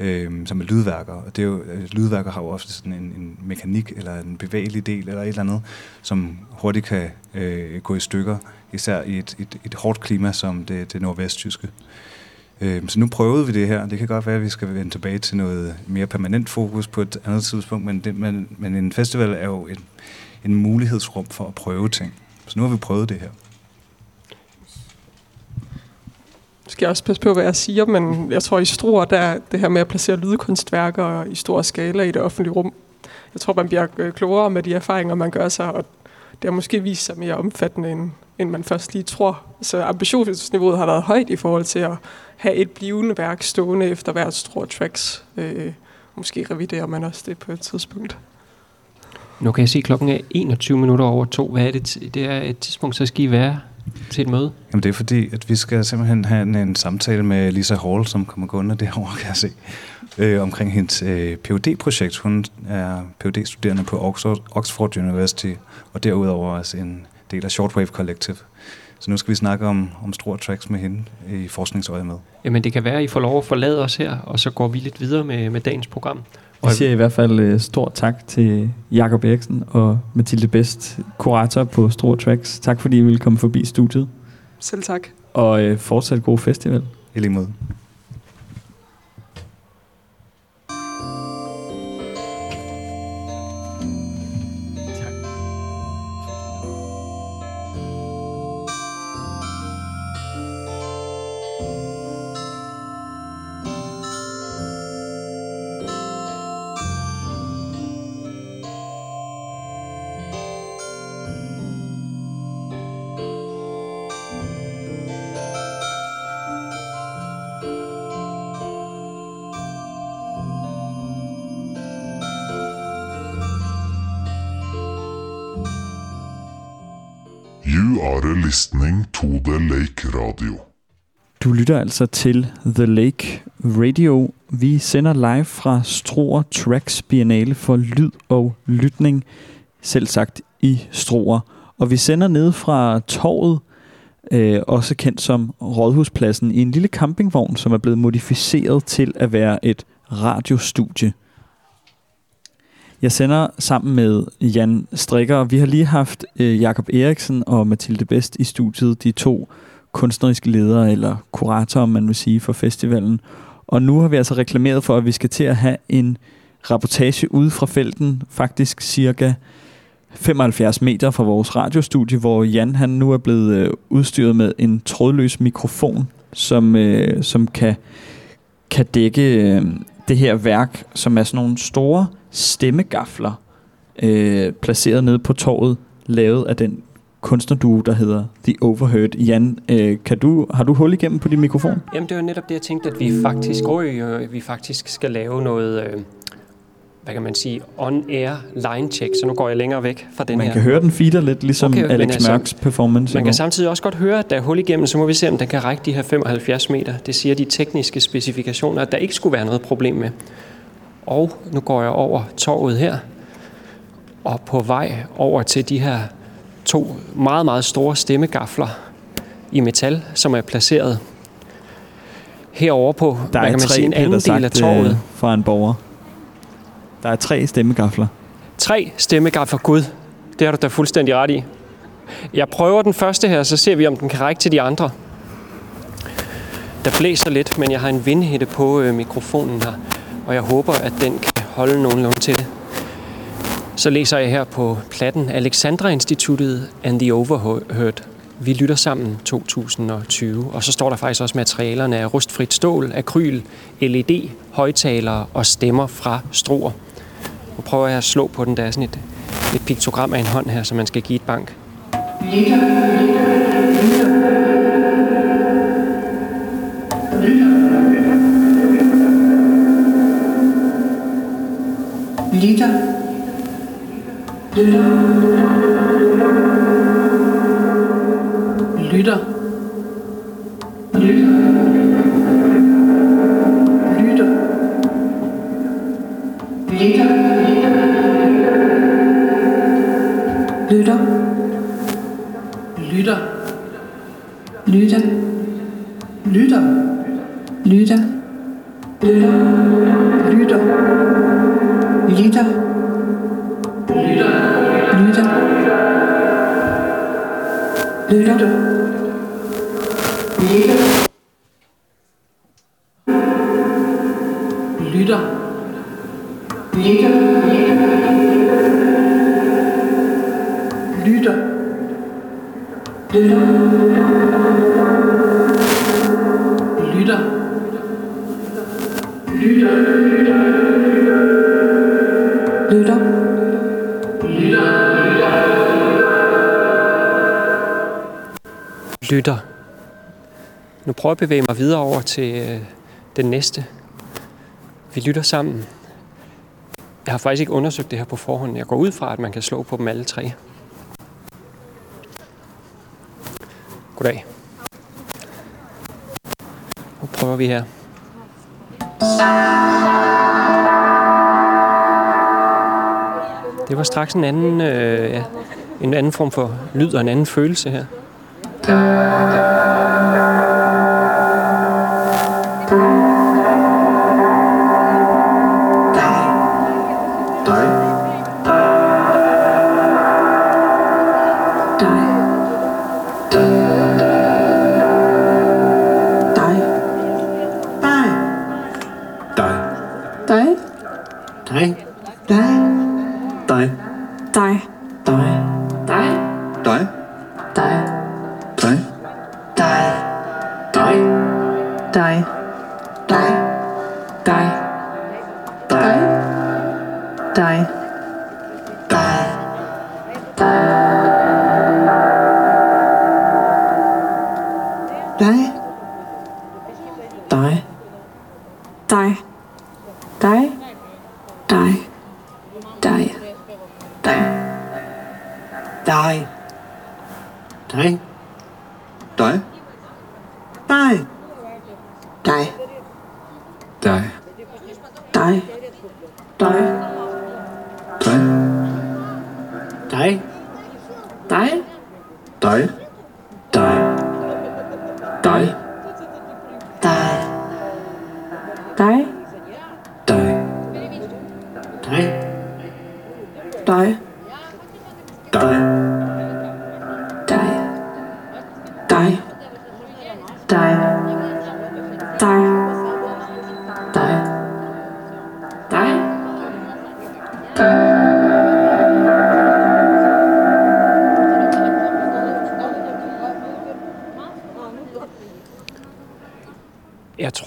øh, som er lydværker. Og det er jo, øh, lydværker har jo ofte sådan en, en mekanik eller en bevægelig del eller et eller andet, som hurtigt kan øh, gå i stykker, især i et, et, et hårdt klima som det, det nordvesttyske. Øh, Øhm, så nu prøvede vi det her. Det kan godt være, at vi skal vende tilbage til noget mere permanent fokus på et andet tidspunkt, men, det, men, men en festival er jo en, en mulighedsrum for at prøve ting. Så nu har vi prøvet det her. skal jeg også passe på, hvad jeg siger, men jeg tror, i Struer, der det her med at placere lydkunstværker i stor skala i det offentlige rum. Jeg tror, man bliver øh, klogere med de erfaringer, man gør sig, og det har måske vist sig mere omfattende, end, end man først lige tror. Så ambitionsniveauet har været højt i forhold til at have et blivende værk stående efter hvert Struer Tracks. Øh, måske reviderer man også det på et tidspunkt. Nu kan jeg se, at klokken er 21 minutter over to. Hvad er det? t- Det er et tidspunkt, så skal I være til et møde. Jamen det er fordi, at vi skal simpelthen have en, en samtale med Lisa Hall, som kommer gående derovre, kan jeg se, øh, omkring hendes øh, phd projekt Hun er phd studerende på Oxford, Oxford University, og derudover også en del af Shortwave Collective. Så nu skal vi snakke om, om store tracks med hende i forskningsøje med. Jamen, det kan være, at I får lov at forlade os her, og så går vi lidt videre med, med dagens program. Vi siger i hvert fald uh, stort tak til Jakob Eriksen og Mathilde Best, kurator på Store Tracks. Tak fordi I ville komme forbi studiet, Selv tak. og uh, fortsat god festival. I lige måde. You listening to the Lake Radio. Du lytter altså til The Lake Radio. Vi sender live fra Struer Tracks Biennale for lyd og lytning, selv sagt i Struer. Og vi sender ned fra torvet, øh, også kendt som Rådhuspladsen, i en lille campingvogn, som er blevet modificeret til at være et radiostudie. Jeg sender sammen med Jan Strikker. Vi har lige haft øh, Jakob Eriksen og Mathilde Best i studiet, de to kunstneriske ledere, eller kuratorer, om man vil sige, for festivalen. Og nu har vi altså reklameret for, at vi skal til at have en rapportage ude fra felten, faktisk cirka 75 meter fra vores radiostudie, hvor Jan han nu er blevet øh, udstyret med en trådløs mikrofon, som, øh, som kan, kan dække øh, det her værk, som er sådan nogle store stemmegafler, øh, placeret nede på torvet lavet af den kunstnerduo, der hedder The Overheard. Jan, øh, kan du, har du hul igennem på din mikrofon? Jamen, det var netop det, jeg tænkte, at vi faktisk, øh, vi faktisk skal lave noget, øh, hvad kan man sige, on-air line check, så nu går jeg længere væk fra den Man her. kan høre den feeder lidt, ligesom Okay, Alex altså, Mørks performance. Man kan samtidig også godt høre, at der er hul igennem, så må vi se, om den kan række de her 75 meter. Det siger de tekniske specifikationer, at der ikke skulle være noget problem med. Og nu går jeg over torvet her, og på vej over til de her to meget, meget store stemmegafler i metal, som er placeret herovre på, der hvad er kan man tre, sige, en anden del af sagt, torvet. øh, fra en borger. Der er tre stemmegafler. Tre stemmegafler. Gud, det har du da fuldstændig ret i. Jeg prøver den første her, så ser vi, om den kan række til de andre. Der blæser lidt, men jeg har en vindhætte på øh, mikrofonen her, og jeg håber, at den kan holde nogenlunde til det. Så læser jeg her på platten Alexandra Instituttet and the Overheard. Vi lytter sammen 2020. Og så står der faktisk også materialerne af rustfrit stål, akryl, LED, højtalere og stemmer fra Struer. Nu prøver jeg at slå på den. Der er sådan et, et piktogram af en hånd her, som man skal give et bank. Lytter. Lytter. Lytter. Lytter. Lytter. Lytter. Lytter. Lytter. Lytter. Lytter. Lytter. Lytter. Lytter. Lytter. Lytter. leader prøve at bevæge mig videre over til øh, den næste. Vi lytter sammen. Jeg har faktisk ikke undersøgt det her på forhånd. Jeg går ud fra, at man kan slå på dem alle tre. Goddag. Nu prøver vi her. Det var straks en anden, øh, ja, en anden form for lyd og en anden følelse her. thank you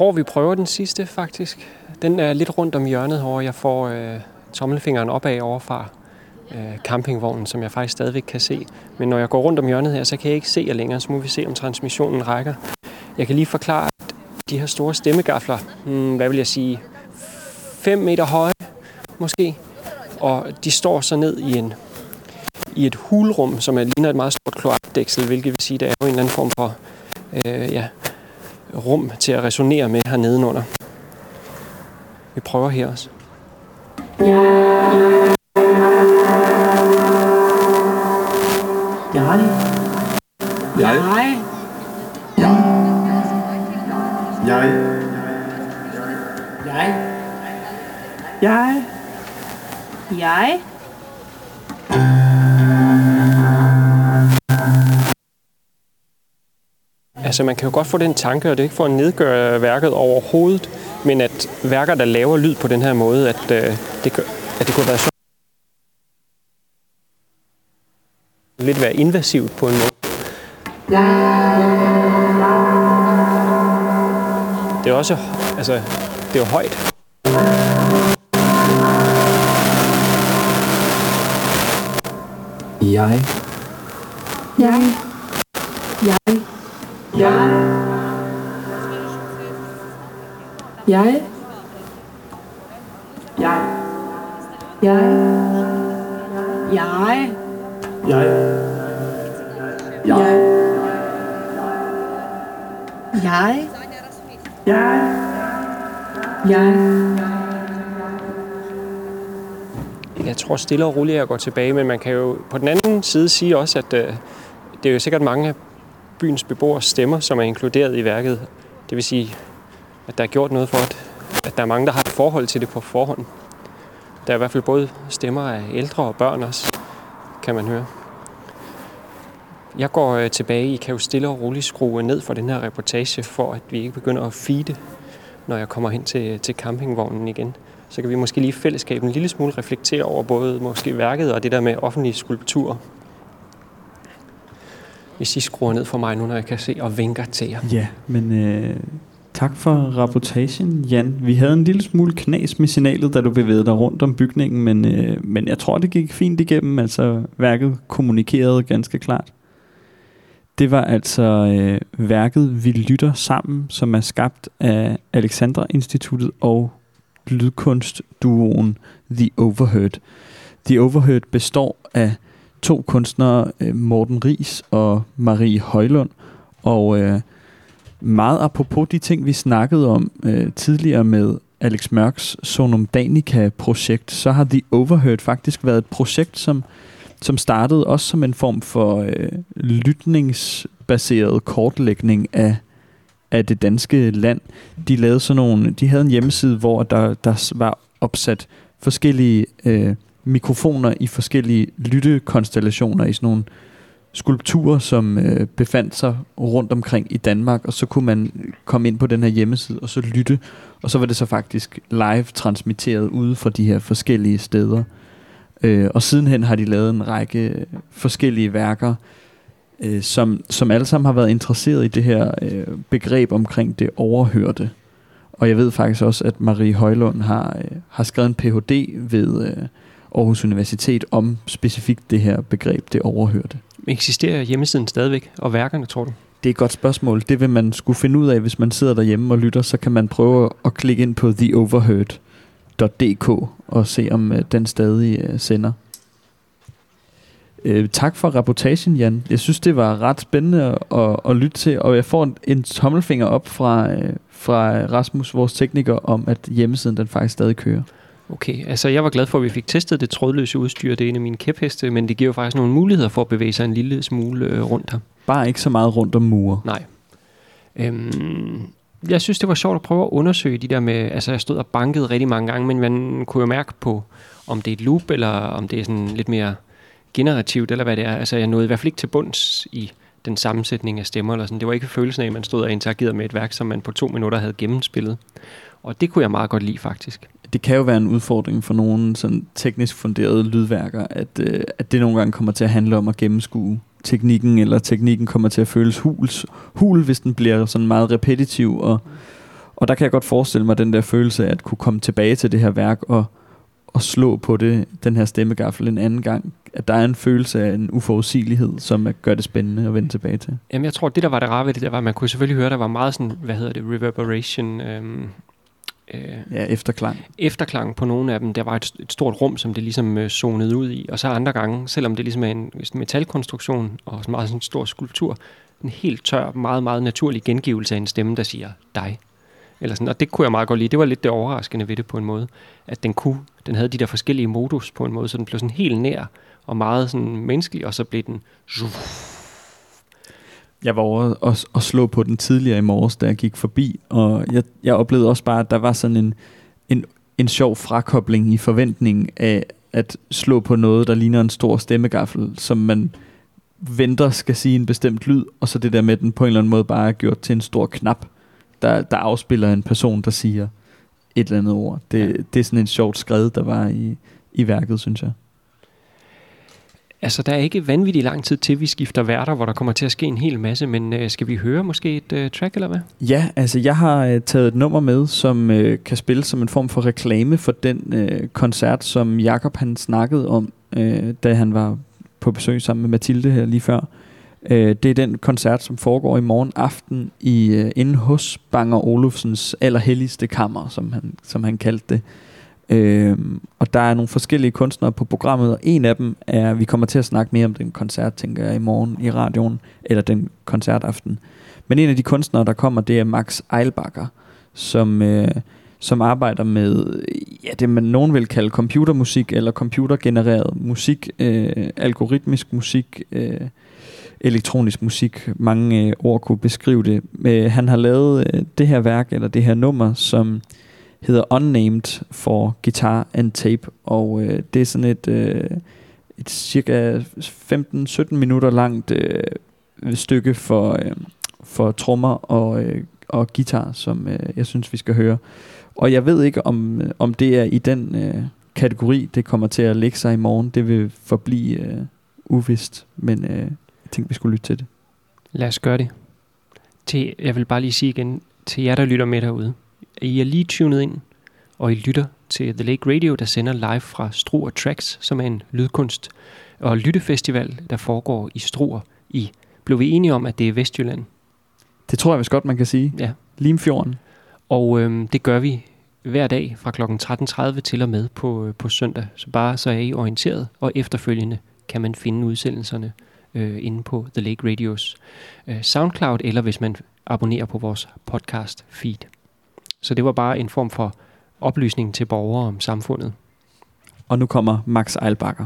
tror, vi prøver den sidste, faktisk. Den er lidt rundt om hjørnet, hvor jeg får øh, tommelfingeren opad overfra. øh, campingvognen, som jeg faktisk stadigvæk kan se. Men når jeg går rundt om hjørnet her, så kan jeg ikke se jer længere, så må vi se, om transmissionen rækker. Jeg kan lige forklare, at de her store stemmegafler, hmm, hvad vil jeg sige, 5 meter høje måske, og de står så ned i en i et hulrum, som er, ligner et meget stort kloakdæksel, hvilket vil sige, at der er jo en eller anden form for øh, ja, rum til at resonere med her nedenunder. Vi prøver her også. Jeg. Jeg. Jeg. Jeg. Jeg. Jeg. Jeg. Altså man kan jo godt få den tanke, og det er ikke for at nedgøre værket overhovedet, men at værker, der laver lyd på den her måde, at, øh, det, gør- at det kunne være så lidt være invasivt på en måde. Det er også, altså, det er jo højt. Jeg. Jeg. Jeg. Jeg. Jeg. Jeg. Jeg. Jeg. Jeg. Jeg. Jeg. Jeg. Jeg. Jeg. Jeg tror stille og roligt, at jeg går tilbage, men man kan jo på den anden side sige også, at øh, det er jo sikkert mange byens beboers stemmer, som er inkluderet i værket. Det vil sige, at der er gjort noget for, at, at der er mange, der har et forhold til det på forhånd. Der er i hvert fald både stemmer af ældre og børn også, kan man høre. Jeg går øh, tilbage. I kan jo stille og roligt skrue ned for den her reportage, for at vi ikke begynder at feede, når jeg kommer hen til, til campingvognen igen. Så kan vi måske lige i fællesskab en lille smule reflektere over både måske værket og det der med offentlige skulpturer. Hvis I skruer ned for mig nu, når jeg kan se og vinker til jer. Ja, men øh, tak for rapportagen, Jan. Vi havde en lille smule knas med signalet, da du bevægede dig rundt om bygningen, men, øh, men jeg tror, det gik fint igennem. Altså, værket kommunikerede ganske klart. Det var altså øh, værket Vi Lytter Sammen, som er skabt af Alexandra Instituttet og lydkunstduoen The Overheard. The Overheard består af to kunstnere, øh, Morten Ries og Marie Højlund, og øh, meget apropos de ting, vi snakkede om øh, tidligere med Alex Mørks Sonum Danica-projekt, så har The Overheard faktisk været et projekt, som, som startede også som en form for øh, lytningsbaseret kortlægning af, af det danske land. De lavede sådan nogle, de havde en hjemmeside, hvor der, der var opsat forskellige øh, mikrofoner i forskellige lyttekonstellationer i sådan nogle skulpturer, som øh, befandt sig rundt omkring i Danmark, og så kunne man komme ind på den her hjemmeside og så lytte, og så var det så faktisk live transmitteret ude fra de her forskellige steder. Øh, og sidenhen har de lavet en række øh, forskellige værker, øh, som, som alle sammen har været interesseret i det her øh, begreb omkring det overhørte. Og jeg ved faktisk også, at Marie Højlund har, øh, har skrevet en Ph.D. ved øh, Aarhus Universitet om specifikt det her begreb, det overhørte. Eksisterer hjemmesiden stadigvæk, og værkerne, tror du? Det er et godt spørgsmål. Det vil man skulle finde ud af, hvis man sidder derhjemme og lytter, så kan man prøve at klikke ind på theoverheard.dk og se, om øh, den stadig øh, sender. Øh, tak for rapportagen, Jan. Jeg synes, det var ret spændende at, at, at lytte til, og jeg får en, en tommelfinger op fra, øh, fra Rasmus, vores tekniker, om at hjemmesiden den faktisk stadig kører. Okay, altså jeg var glad for, at vi fik testet det trådløse udstyr. Det er en af mine kæpheste, men det giver jo faktisk nogle muligheder for at bevæge sig en lille smule øh, rundt her. Bare ikke så meget rundt om mure. Nej. Øhm, jeg synes, det var sjovt at prøve at undersøge de der med... Altså, jeg stod og bankede rigtig mange gange, men man kunne jo mærke på, om det er et loop, eller om det er sådan lidt mere generativt, eller hvad det er. Altså, jeg nåede i hvert fald ikke til bunds i den sammensætning af stemmer. Eller sådan. Det var ikke følelsen af, at man stod og interagerede med et værk, som man på to minutter havde gennemspillet. Og det kunne jeg meget godt lide, faktisk. Det kan jo være en udfordring for nogle sådan teknisk funderede lydværker, at, øh, at det nogle gange kommer til at handle om at gennemskue teknikken, eller teknikken kommer til at føles huls, hul, hvis den bliver sådan meget repetitiv. Og, og der kan jeg godt forestille mig den der følelse af at kunne komme tilbage til det her værk og, og slå på det, den her stemmegaffel en anden gang. At der er en følelse af en uforudsigelighed, som gør det spændende at vende tilbage til. Jamen, jeg tror, det der var det rare ved det, der var, at man kunne selvfølgelig høre, der var meget sådan, hvad hedder det, reverberation, øhm, øh, Ja, efterklang. efterklang på nogle af dem. Der var et, et stort rum, som det ligesom øh, zonede ud i. Og så andre gange, selvom det ligesom er en metalkonstruktion og sådan meget sådan en stor skulptur, en helt tør, meget, meget naturlig gengivelse af en stemme, der siger dig. Eller sådan, og det kunne jeg meget godt lide. Det var lidt det overraskende ved det på en måde. At den kunne, den havde de der forskellige modus på en måde, så den blev sådan helt nær og meget sådan menneskelig, og så blev den Jeg var over at, at slå på den tidligere i morges, da jeg gik forbi, og jeg, jeg oplevede også bare, at der var sådan en, en, en sjov frakobling i forventningen af at slå på noget, der ligner en stor stemmegaffel, som man venter skal sige en bestemt lyd, og så det der med, at den på en eller anden måde bare er gjort til en stor knap, der, der afspiller en person, der siger et eller andet ord. Det, ja. det er sådan en sjovt skred, der var i, i værket, synes jeg. Altså, der er ikke vanvittig lang tid til, vi skifter værter, hvor der kommer til at ske en hel masse, men øh, skal vi høre måske et øh, track, eller hvad? Ja, altså jeg har øh, taget et nummer med, som øh, kan spille som en form for reklame for den øh, koncert, som Jakob han snakkede om, øh, da han var på besøg sammen med Mathilde her lige før. Øh, det er den koncert, som foregår i morgen aften i øh, inde hos Banger Olufsens allerhelligste kammer, som han, som han kaldte det. Øh, og der er nogle forskellige kunstnere på programmet, og en af dem er, vi kommer til at snakke mere om den koncert, tænker jeg, i morgen i radioen, eller den koncertaften. Men en af de kunstnere, der kommer, det er Max Eilbacher, som, øh, som arbejder med ja, det, man nogen vil kalde computermusik, eller computergenereret musik, øh, algoritmisk musik, øh, elektronisk musik. Mange øh, ord kunne beskrive det. Øh, han har lavet øh, det her værk, eller det her nummer, som hedder Unnamed for Guitar and Tape, og øh, det er sådan et, øh, et cirka 15-17 minutter langt øh, stykke for, øh, for trommer og, øh, og guitar, som øh, jeg synes, vi skal høre. Og jeg ved ikke, om, øh, om det er i den øh, kategori, det kommer til at lægge sig i morgen. Det vil forblive øh, uvist, men øh, jeg tænkte, vi skulle lytte til det. Lad os gøre det. Til, jeg vil bare lige sige igen, til jer, der lytter med derude. I er lige tunet ind, og I lytter til The Lake Radio, der sender live fra Struer Tracks, som er en lydkunst og lyttefestival, der foregår i Struer i. Blev vi enige om, at det er Vestjylland? Det tror jeg vist godt, man kan sige. Ja. Limfjorden. Og øhm, det gør vi hver dag fra kl. 13.30 til og med på, øh, på søndag. Så bare så er I orienteret, og efterfølgende kan man finde udsendelserne øh, inde på The Lake Radios øh, SoundCloud, eller hvis man abonnerer på vores podcast feed. Så det var bare en form for oplysning til borgere om samfundet. Og nu kommer Max Eilbacher.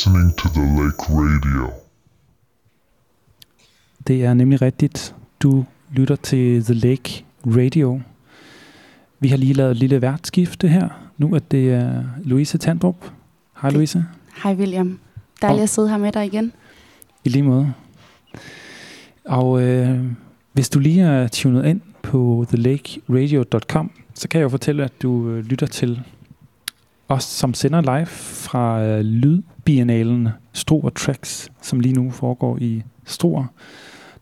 Listening to the Lake Radio. Det er nemlig rigtigt. Du lytter til The Lake Radio. Vi har lige lavet et lille værtskifte her. Nu er det uh, Louise Tandrup. Hej Louise. Hej William. Dejligt at sidde her med dig igen. I lige måde. Og øh, hvis du lige er tunet ind på thelakeradio.com, så kan jeg jo fortælle, at du øh, lytter til os, som sender live fra øh, Lydbiennalen Struer Tracks, som lige nu foregår i Struer.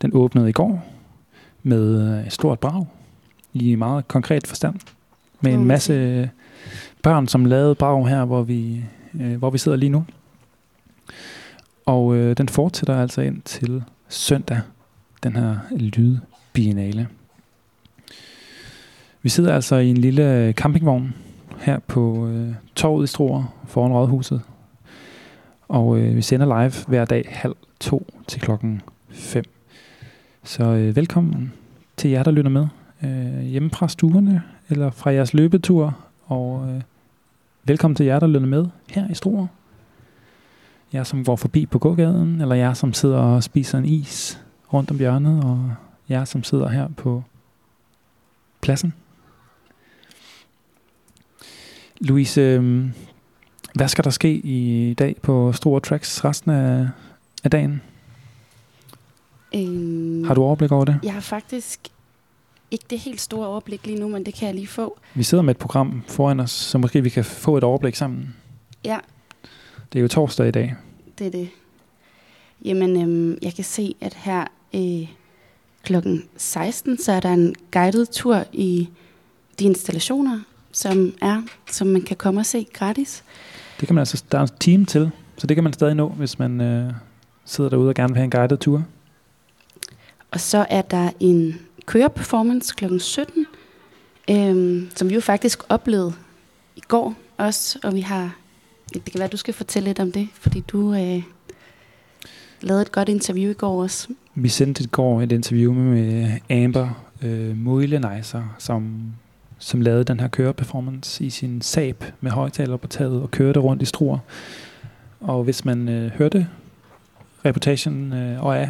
Den åbnede i går med øh, et stort brag i meget konkret forstand. Med en masse øh, børn, som lavede brag her, hvor vi, øh, hvor vi sidder lige nu. Og øh, den fortsætter altså ind til søndag, den her lydbiennale. Vi sidder altså i en lille campingvogn her på øh, torvet i Struer foran Rådhuset. Og øh, vi sender live hver dag halv to til klokken 5. Så øh, velkommen til jer, der lytter med. Øh, hjemme fra stuerne eller fra jeres løbetur. Og øh, velkommen til jer, der lytter med her i Struer. Jer, som går forbi på gågaden, eller jer, som sidder og spiser en is rundt om hjørnet, og jer, som sidder her på pladsen. Louise, øhm, hvad skal der ske i dag på Store Tracks resten af, af dagen? Øhm, Har du overblik over det? Jeg har faktisk ikke det helt store overblik lige nu, men det kan jeg lige få. Vi sidder med et program foran os, så måske vi kan få et overblik sammen. Ja, Det er jo torsdag i dag. det er det. Jamen, øhm, jeg kan se, at her øh, klokken 16, så er der en guided tur i de installationer, som er, som man kan komme og se gratis. Det kan man altså, der er en team til, så det kan man stadig nå, hvis man øh, sidder derude og gerne vil have en guided tur. Og så er der en køreperformance kl. 17, øhm, som vi jo faktisk oplevede i går også, og vi har, det kan være, du skal fortælle lidt om det, fordi du øh, lavede et godt interview i går også. Vi sendte i går et interview med Amber øh, Moileneiser, som, som lavede den her køreperformance i sin Saab med højtaler på taget og kørte rundt i Struer. Og hvis man øh, hørte reportagen øh, og er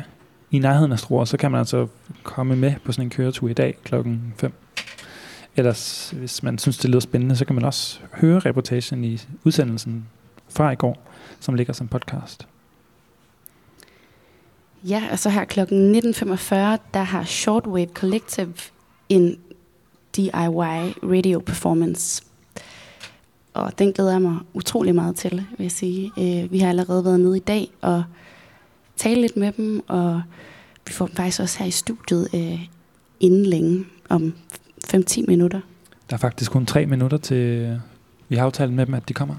i nærheden af Struer, så kan man altså komme med på sådan en køretur i dag klokken 5. Ellers, hvis man synes, det lyder spændende, så kan man også høre reportagen i udsendelsen fra i går, som ligger som podcast. Ja, og så her kl. 19.45, der har Shortwave Collective en DIY radio performance. Og den glæder jeg mig utrolig meget til, vil jeg sige. Øh, vi har allerede været nede i dag og tale lidt med dem, og vi får dem faktisk også her i studiet øh, inden længe, om 5-10 minutter. Der er faktisk kun 3 minutter til, vi har aftalt med dem, at de kommer.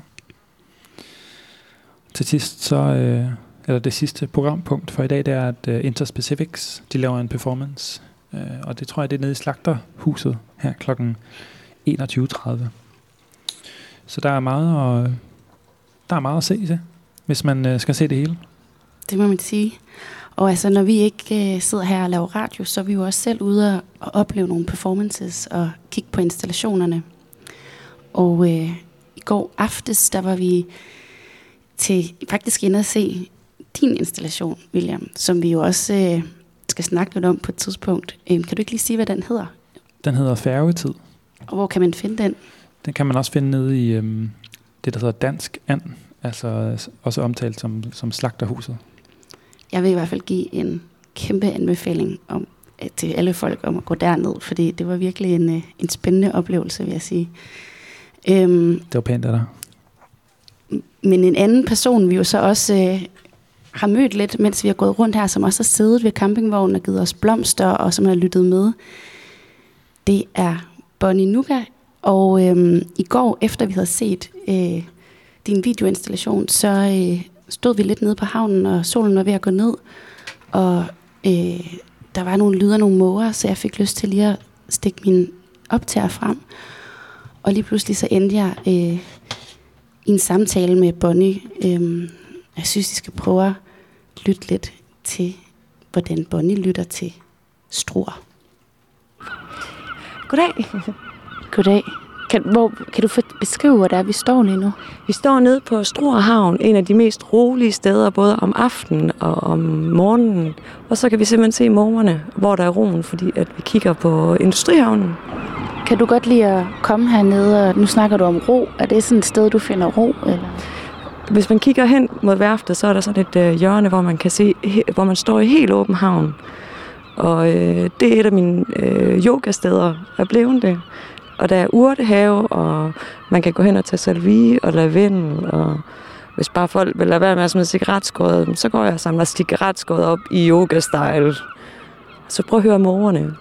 Til sidst så, øh, eller det sidste programpunkt for i dag, det er, at øh, Interspecifics, de laver en performance. Øh, og det tror jeg, det er nede i Slagterhuset her klokken 21.30. Så der er meget at, der er meget at se til, hvis man øh, skal se det hele. Det må man sige. Og altså, når vi ikke øh, sidder her og laver radio, så er vi jo også selv ude og, og opleve nogle performances og kigge på installationerne. Og øh, i går aftes, der var vi til faktisk inde at se din installation, William, som vi jo også øh, skal snakke lidt om på et tidspunkt. Øh, kan du ikke lige sige, hvad den hedder? Den hedder Færgetid. Og hvor kan man finde den? Den kan man også finde nede i øhm, det, der hedder Dansk And, altså også omtalt som, som Slagterhuset. Jeg vil i hvert fald give en kæmpe anbefaling om, øh, til alle folk om at gå derned, fordi det var virkelig en, øh, en spændende oplevelse, vil jeg sige. Øhm, Det var pænt af dig. men en anden person, vi jo så også øh, har mødt lidt, mens vi har gået rundt her, som også har siddet ved campingvognen og givet os blomster, og som har lyttet med, det er Bonnie Nuka. Og øhm, i går, efter vi havde set øh, din videoinstallation, så øh, stod vi lidt nede på havnen, og solen var ved at gå ned. Og øh, der var nogle lyder, nogle måger, så jeg fik lyst til lige at stikke min optager frem. Og lige pludselig så endte jeg øh, i en samtale med Bonnie. Øh, jeg synes, I skal prøve at lytte lidt til, hvordan Bonnie lytter til Struer. Goddag. Goddag. Kan, hvor, kan du få beskrive, hvor det er, vi står lige nu? Vi står nede på Struer Havn, en af de mest rolige steder, både om aftenen og om morgenen. Og så kan vi simpelthen se morgerne, hvor der er roen, fordi at vi kigger på Industrihavnen. Kan du godt lide at komme hernede, og nu snakker du om ro. Er det sådan et sted, du finder ro? Eller? Hvis man kigger hen mod værftet, så er der sådan et øh, hjørne, hvor man kan se, he, hvor man står i helt åben havn. Og øh, det er et af mine øh, yogasteder, er blevet det. Og der er urtehave, og man kan gå hen og tage salvie og lavendel, og hvis bare folk vil lade være med at smide cigaretskåret, så går jeg og samler cigaretskåret op i yoga-style. Så prøv at høre morerne.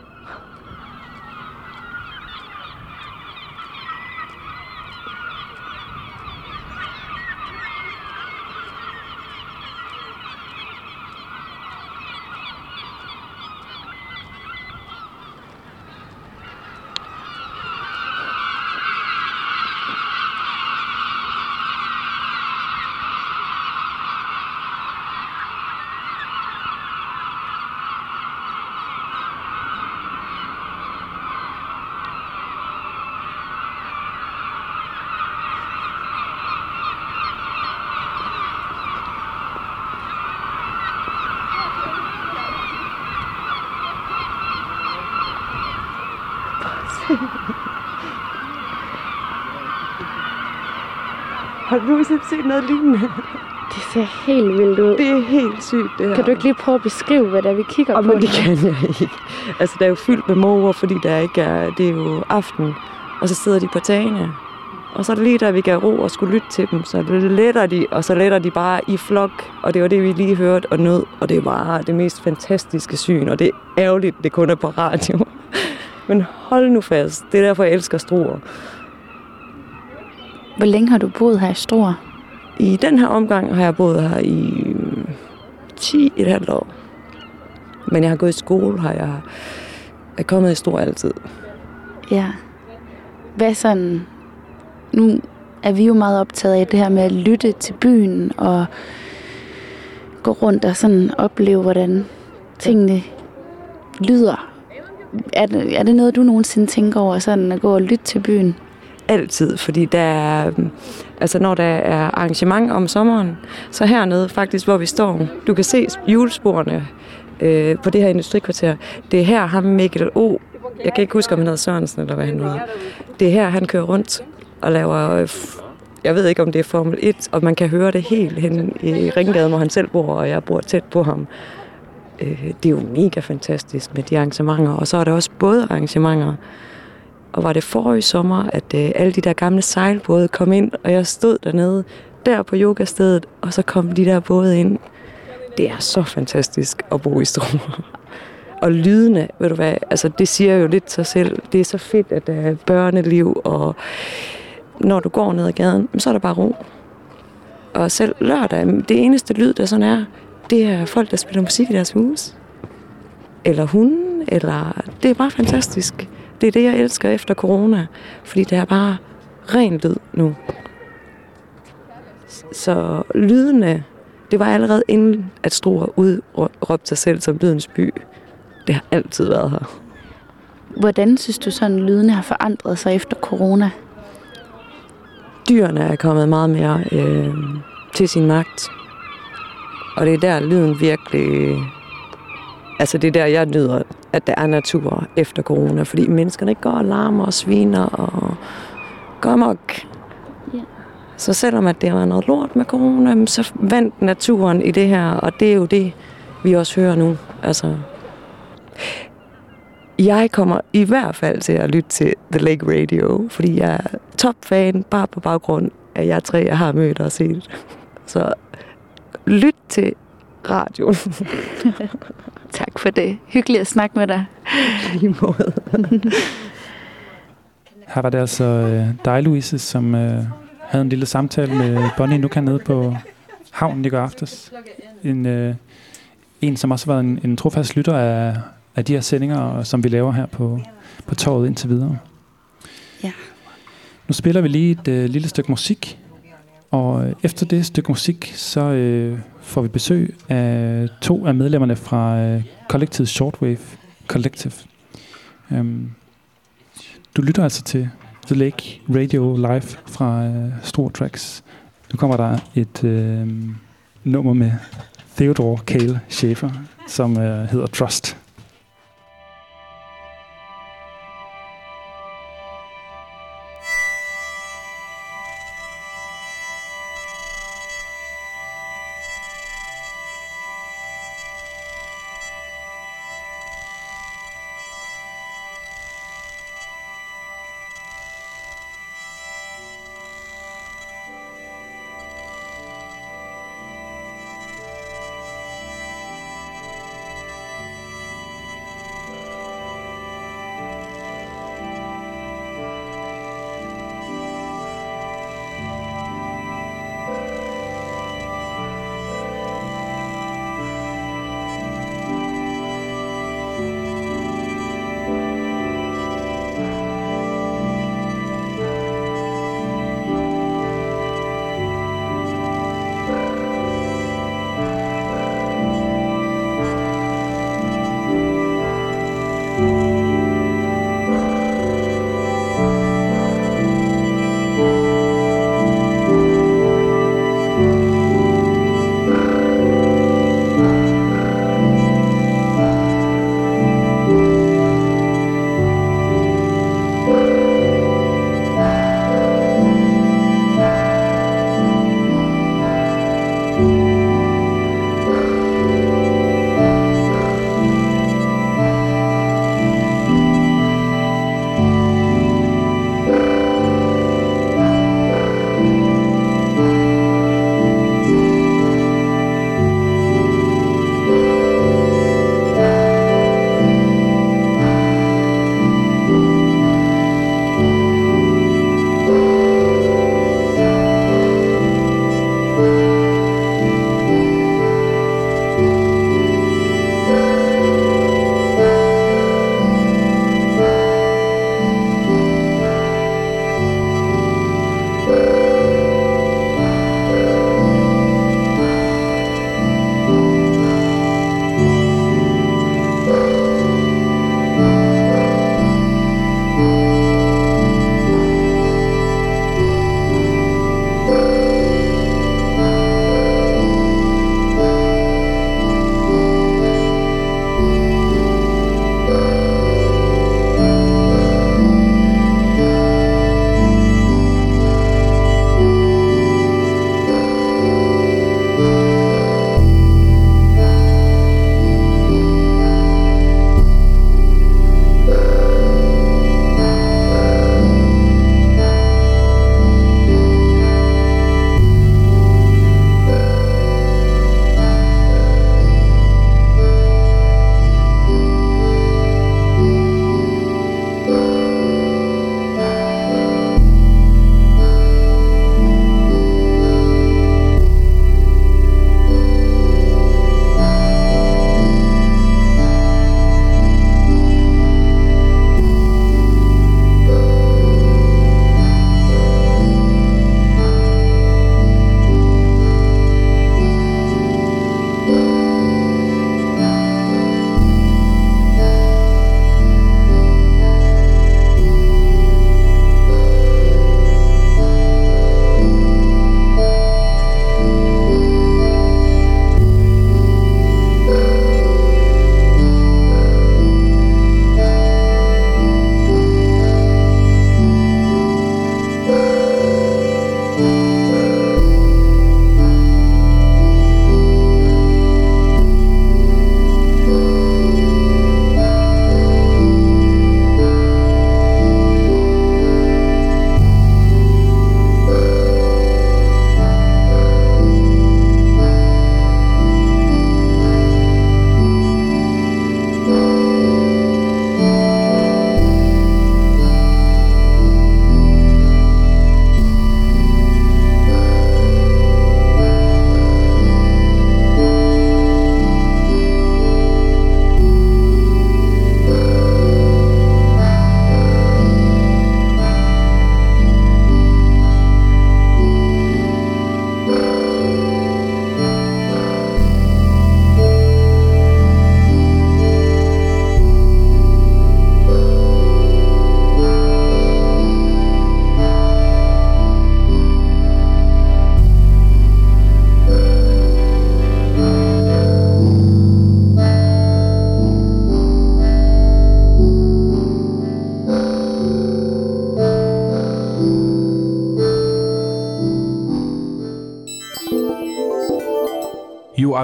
Har du nogensinde set noget lignende? Det ser helt vildt ud. Det er helt sygt, det her. Kan du ikke lige prøve at beskrive, hvad det er, vi kigger Og på? men det kan jeg ikke. Altså, der er jo fyldt med måger, fordi der ikke er, det er jo aften. Og så sidder de på tagene. Og så er det lige der, vi gav ro og skulle lytte til dem. Så letter de, og så letter de bare i flok. Og det var det, vi lige hørte og nød. Og det var det mest fantastiske syn. Og det er ærgerligt, det kun er på radio. Men hold nu fast. Det er derfor, jeg elsker Struer. Hvor længe har du boet her i Struer? I den her omgang har jeg boet her i 10 et halvt år. Men jeg har gået i skole, har jeg er kommet i Struer altid. Ja. Hvad sådan... Nu er vi jo meget optaget af det her med at lytte til byen og gå rundt og sådan opleve, hvordan tingene lyder. Er det, er det noget, du nogensinde tænker over, sådan at gå og lytte til byen? Altid, fordi der er, øhm, altså når der er arrangement om sommeren, så hernede faktisk, hvor vi står, du kan se julesporene øh, på det her industrikvarter. Det er her ham Mikkel O, jeg kan ikke huske, om han hedder Sørensen eller hvad han hedder. Det er her, han kører rundt og laver, øh, jeg ved ikke, om det er Formel 1, og man kan høre det helt hen i Ringgaden, hvor han selv bor, og jeg bor tæt på ham. Øh, det er jo mega fantastisk med de arrangementer, og så er der også både arrangementer, og var det forrige sommer, at øh, alle de der gamle sejlbåde kom ind, og jeg stod dernede, der på yogastedet, og så kom de der både ind. Det er så fantastisk at bo i Struer. Og lydene, ved du hvad, altså det siger jo lidt sig selv. Det er så fedt, at der er børneliv, og når du går ned ad gaden, så er der bare ro. Og selv lørdag, det eneste lyd, der sådan er, det er folk, der spiller musik i deres hus. Eller hunden, eller... Det er bare fantastisk. Det er det, jeg elsker efter corona. Fordi det er bare ren lyd nu. Så lydene, det var allerede inden, at Struer udråbte sig selv som lydens by. Det har altid været her. Hvordan synes du sådan, lydene har forandret sig efter corona? Dyrene er kommet meget mere øh, til sin magt. Og det er der, lyden virkelig... Altså det er der, jeg nyder, at der er natur efter corona. Fordi menneskerne ikke går og larmer og sviner og går amok. Ja. Så selvom at det har været noget lort med corona, så vandt naturen i det her. Og det er jo det, vi også hører nu. Altså, jeg kommer i hvert fald til at lytte til The Lake Radio, fordi jeg er topfan, bare på baggrund af jer tre, jeg har mødt og set. Så lyt til radioen. tak for det. Hyggeligt at snakke med dig. I måde. Her var det altså øh, dig, Louise, som øh, havde en lille samtale med Bonnie Nuka nede på havnen i går aftes. En, øh, en, som også har været en, en trofast lytter af, af de her sendinger, som vi laver her på, på torvet indtil videre. Ja. Nu spiller vi lige et øh, lille stykke musik, og øh, efter det stykke musik, så øh, får vi besøg af to af medlemmerne fra øh, kollektivet Shortwave Collective. Um, du lytter altså til The Lake Radio live fra øh, Stor Tracks. Nu kommer der et øh, nummer med Theodore Kale Schaefer, som øh, hedder Trust.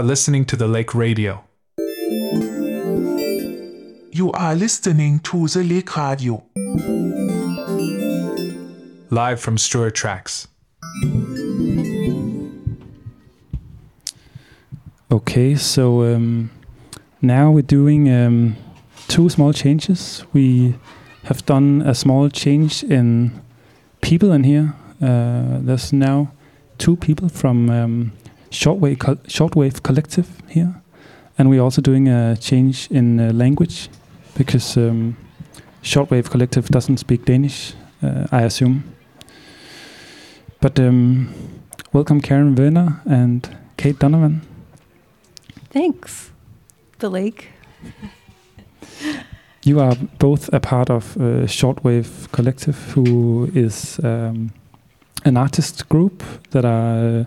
Listening to the Lake Radio. You are listening to the Lake Radio. Live from Struer Tracks. Okay, so um, now we're doing um, two small changes. We have done a small change in people in here. Uh, there's now two people from um, Shortwave, Co- Shortwave Collective here, and we're also doing a change in uh, language because um, Shortwave Collective doesn't speak Danish, uh, I assume. But um, welcome, Karen Werner and Kate Donovan. Thanks, the lake. You are both a part of uh, Shortwave Collective, who is um, an artist group that are uh,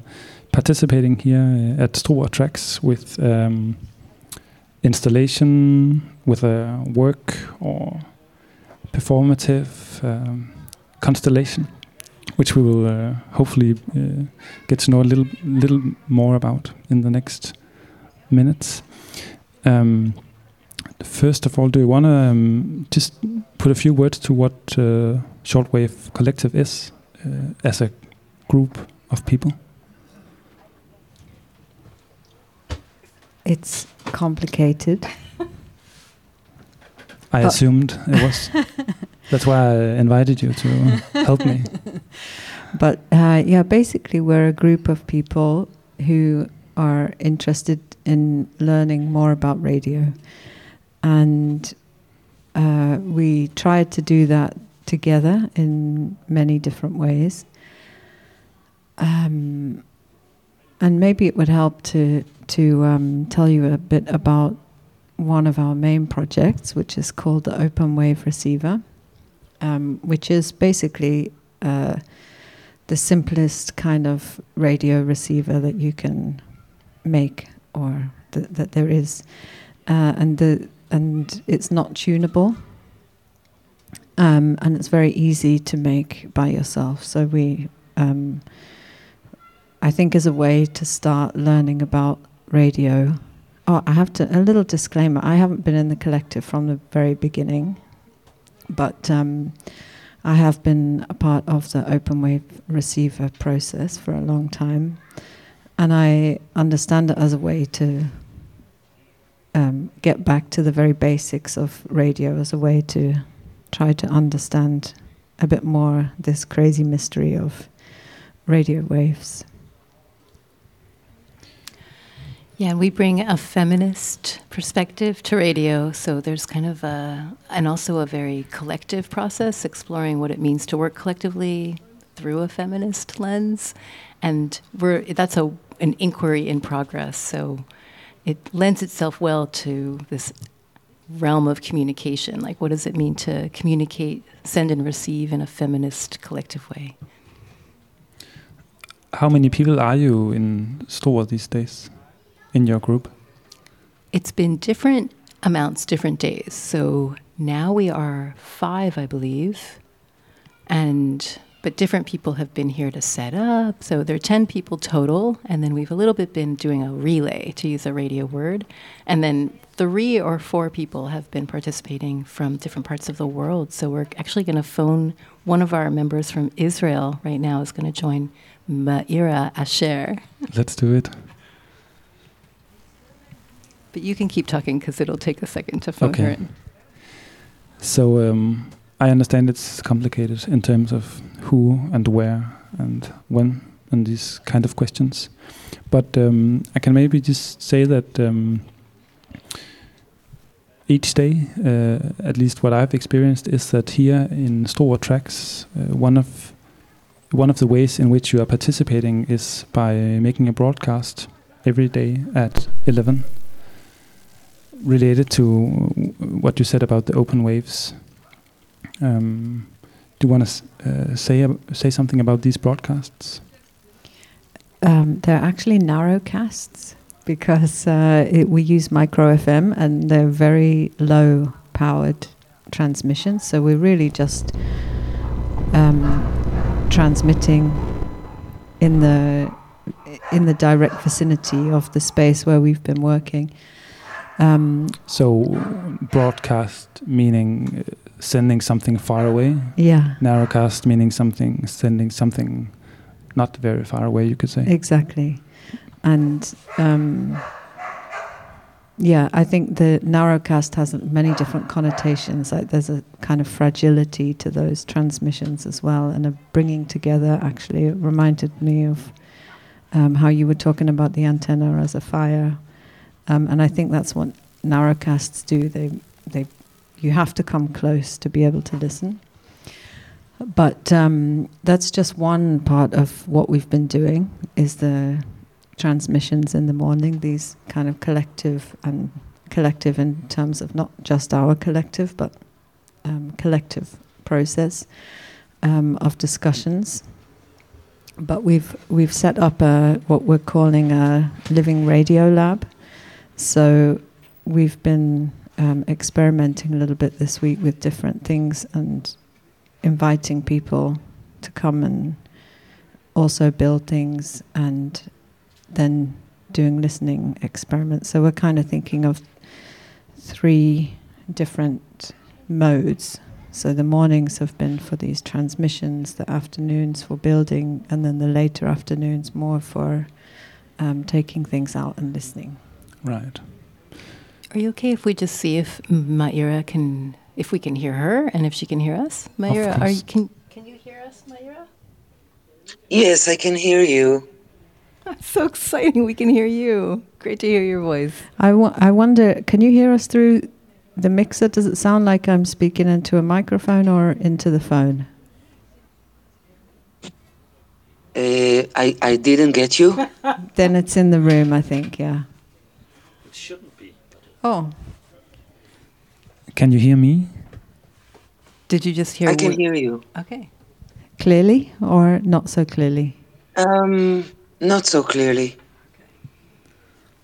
participating here at Struer Tracks with um, installation, with a work or performative um, constellation, which we will uh, hopefully uh, get to know a little little more about in the next minutes. Um, first of all, do you want to um, just put a few words to what uh, Shortwave Collective is uh, as a group of people? It's complicated. I But- assumed it was. That's why I invited you to help me. But uh, yeah, basically, we're a group of people who are interested in learning more about radio. And uh, we tried to do that together in many different ways. Um, and maybe it would help to, to um, tell you a bit about one of our main projects, which is called the Open Wave Receiver, um, which is basically uh, the simplest kind of radio receiver that you can make or th- that there is, uh, and the and it's not tunable, um, and it's very easy to make by yourself. So we, um, I think, as a way to start learning about radio. Oh, I have to a little disclaimer. I haven't been in the collective from the very beginning, but. Um, I have been a part of the open wave receiver process for a long time, and I understand it as a way to um, get back to the very basics of radio, as a way to try to understand a bit more this crazy mystery of radio waves. Yeah, we bring a feminist perspective to radio. So there's kind of a, and also a very collective process, exploring what it means to work collectively through a feminist lens. And we're, that's a, an inquiry in progress. So it lends itself well to this realm of communication. Like, what does it mean to communicate, send, and receive in a feminist collective way? How many people are you in Struer these days in your group? It's been different amounts, different days. So now we are five, I believe, and but different people have been here to set up. So there are ten people total, and then we've a little bit been doing a relay, to use a radio word, and then three or four people have been participating from different parts of the world. So we're actually going to phone one of our members from Israel right now is going to join Ma'ira Asher. Let's do it. But you can keep talking because it'll take a second to phone her Okay. in. So um, I understand it's complicated in terms of who and where and when and these kind of questions. But um, I can maybe just say that um, each day, uh, at least what I've experienced, is that here in Struer Tracks, uh, one of one of the ways in which you are participating is by making a broadcast every day at 11 related to what you said about the open waves. Um, do you want to uh, say ab- say something about these broadcasts? Um, they're actually narrowcasts because uh, it, we use micro FM and they're very low powered transmissions. So we're really just um, transmitting in the in the direct vicinity of the space where we've been working. Um, So broadcast meaning uh, sending something far away. Yeah. Narrowcast meaning something sending something not very far away. You could say. Exactly. And um, yeah, I think the narrowcast has many different connotations. Like there's a kind of fragility to those transmissions as well, and a bringing together. Actually, it reminded me of um, how you were talking about the antenna as a fire, um, and I think that's what narrowcasts do. They they you have to come close to be able to listen. But um, that's just one part of what we've been doing. Is the transmissions in the morning, these kind of collective and collective in terms of not just our collective, but um, collective process um, of discussions. But we've we've set up a what we're calling a living radio lab. So we've been um, experimenting a little bit this week with different things and inviting people to come and also build things and then doing listening experiments. So we're kind of thinking of three different modes. So the mornings have been for these transmissions, the afternoons for building, and then the later afternoons more for um, taking things out and listening. Right. Are you okay if we just see if Maira can, if we can hear her, and if she can hear us? Maira, are you can can you hear us, Maira? Yes, I can hear you. That's so exciting! We can hear you. Great to hear your voice. I, wo- I wonder, can you hear us through the mixer? Does it sound like I'm speaking into a microphone or into the phone? Uh, I, I didn't get you. then it's in the room, I think, yeah. It shouldn't be. Oh. Can you hear me? Did you just hear? Me? I can hear you. Okay. Clearly or not so clearly? Um, not so clearly.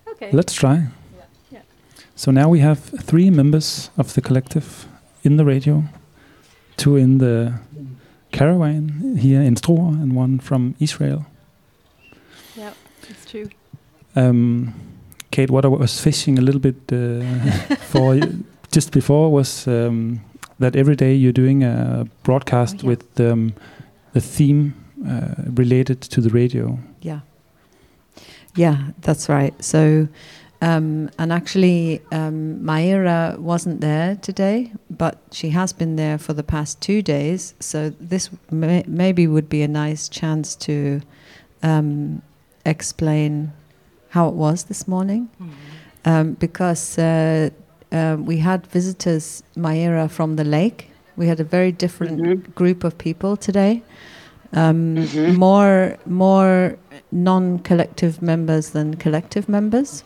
Okay. Let's try. So now we have three members of the collective in the radio, two in the caravan here in Struer, and one from Israel. Yeah, it's true. Um, Kate, what I was fishing a little bit uh, for you- just before was um, that every day you're doing a broadcast with um, the theme uh, related to the radio. Yeah. Yeah, that's right. So, um, and actually, um, Maira wasn't there today, but she has been there for the past two days. So this may, maybe would be a nice chance to um, explain how it was this morning, um, because uh, uh, we had visitors, Maira from the lake. We had a very different group of people today. Um, More more non-collective members than collective members,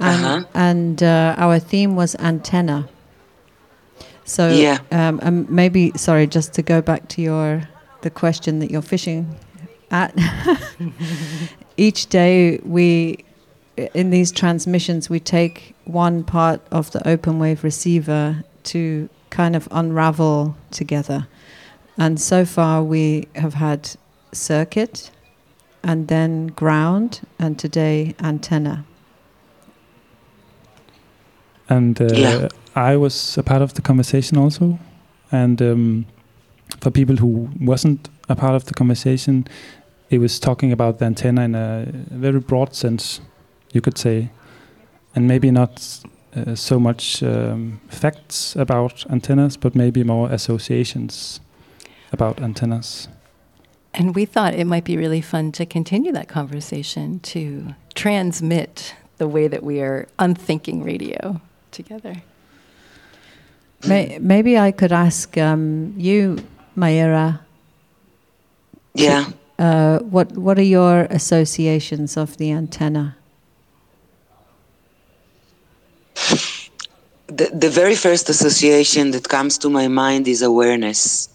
and, Uh-huh. and uh, our theme was antenna. So Yeah. um, um, maybe sorry, just to go back to your the question that you're fishing at. Each day we in these transmissions we take one part of the open wave receiver to kind of unravel together. And so far we have had circuit and then ground and today antenna. And uh, Yeah. I was a part of the conversation also. And um, for people who wasn't a part of the conversation, it was talking about the antenna in a very broad sense, you could say, and maybe not uh, so much um, facts about antennas, but maybe more associations about antennas. And we thought it might be really fun to continue that conversation to transmit the way that we are unthinking radio together. May, maybe I could ask um, you, Mayra. Yeah. Uh, what What are your associations of the antenna? The, the very first association that comes to my mind is awareness.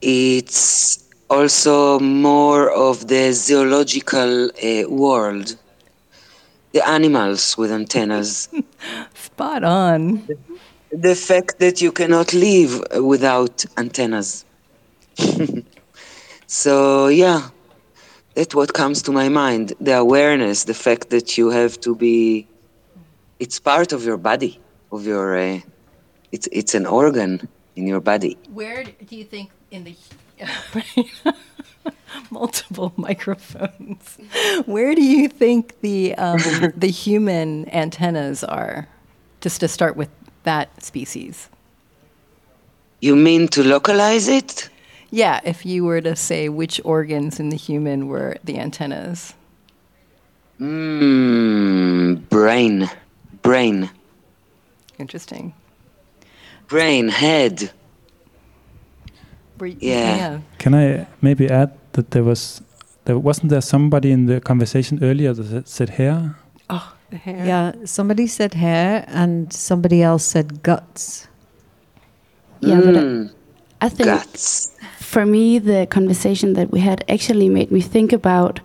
It's also more of the zoological uh, world. The animals with antennas. Spot on. The fact that you cannot live without antennas. So yeah, that's what comes to my mind. The awareness, the fact that you have to be. It's part of your body, of your. Uh, it's it's an organ in your body. Where do you think in the multiple microphones? Where do you think the um, the human antennas are? Just to start with that species. You mean to localize it? Yeah, if you were to say which organs in the human were the antennas. Mm, brain, brain, Interesting. brain, head. Were you- Yeah. Can I maybe add that there was there wasn't there somebody in the conversation earlier that said hair? Oh, the hair. Yeah, somebody said hair and somebody else said guts. Yeah, but Mm, I, I think for me, the conversation that we had actually made me think about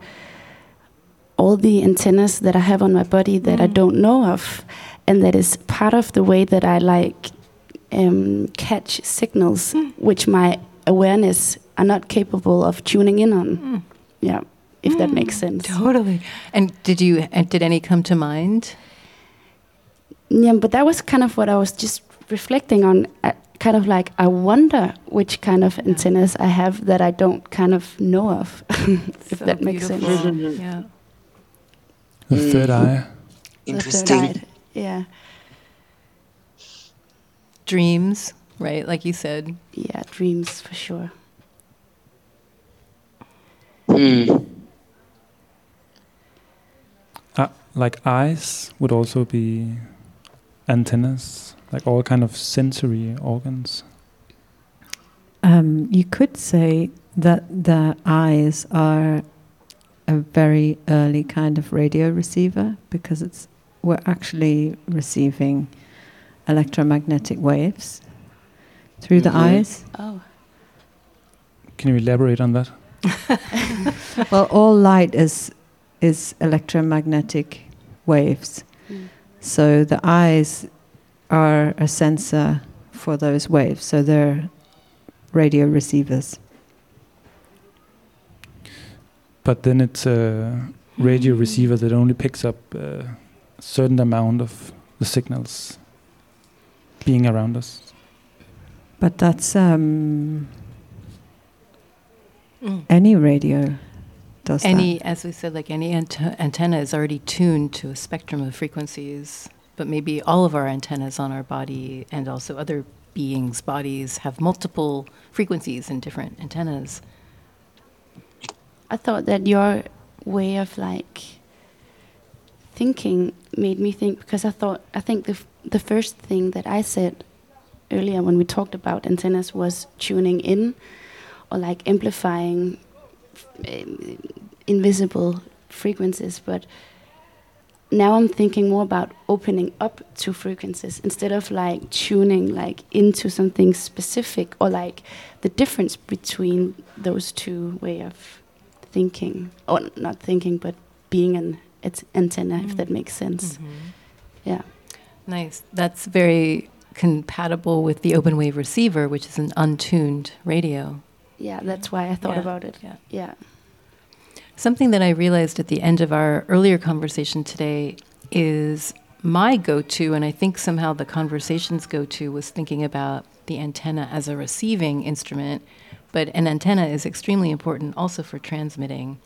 all the antennas that I have on my body that I don't know of, and that is part of the way that I like um, catch signals, which my awareness are not capable of tuning in on. Yeah, if that makes sense. Totally. And did you? And did any come to mind? Yeah, but that was kind of what I was just reflecting on. uh, kind of like I wonder which kind of antennas I have that I don't kind of know of, if So that makes sense. Yeah. The third eye. The third Interesting. eye, Yeah, Dreams, right? Like you said. yeah, dreams for sure. Mm. Uh, like eyes would also be antennas, like all kind of sensory organs. Um, you could say that the eyes are a very early kind of radio receiver because it's we're actually receiving electromagnetic waves through the Mhm. eyes. Oh. Can you elaborate on that? well, all light is is electromagnetic waves. Mm. So the eyes are a sensor for those waves. So they're radio receivers. But then it's a radio receiver that only picks up a certain amount of the signals being around us. But that's um, Mm. any radio does any, that. as we said, like any ante- antenna is already tuned to a spectrum of frequencies. But maybe all of our antennas on our body and also other beings' bodies have multiple frequencies and different antennas. I thought that your way of like thinking made me think because I thought I think the f- the first thing that I said earlier when we talked about antennas was tuning in or like amplifying um, invisible frequencies, but now I'm thinking more about opening up to frequencies instead of like tuning like into something specific or like the difference between those two way of thinking. Or not thinking but being an it's antenna if that mm-hmm. makes sense. Mm-hmm. Yeah. Nice. That's very compatible with the open wave receiver, which is an untuned radio. yeah that's why I thought Yeah, about it. Yeah. yeah Something that I realized at the end of our earlier conversation today is my go to, and I think somehow the conversation's go to was thinking about the antenna as a receiving instrument, but an antenna is extremely important also for transmitting.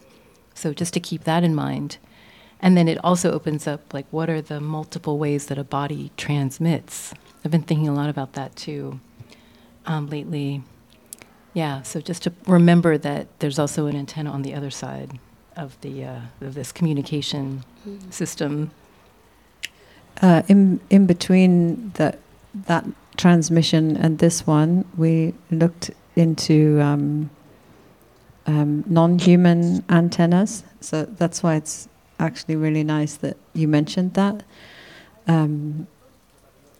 So just to keep that in mind. And then it also opens up like what are the multiple ways that a body transmits? I've been thinking a lot about that too um, lately. Yeah, so just to remember that there's also an antenna on the other side of the uh, of this communication system. Uh, in in between that that transmission and this one, we looked into um, um, non-human antennas. So that's why it's actually really nice that you mentioned that. Um,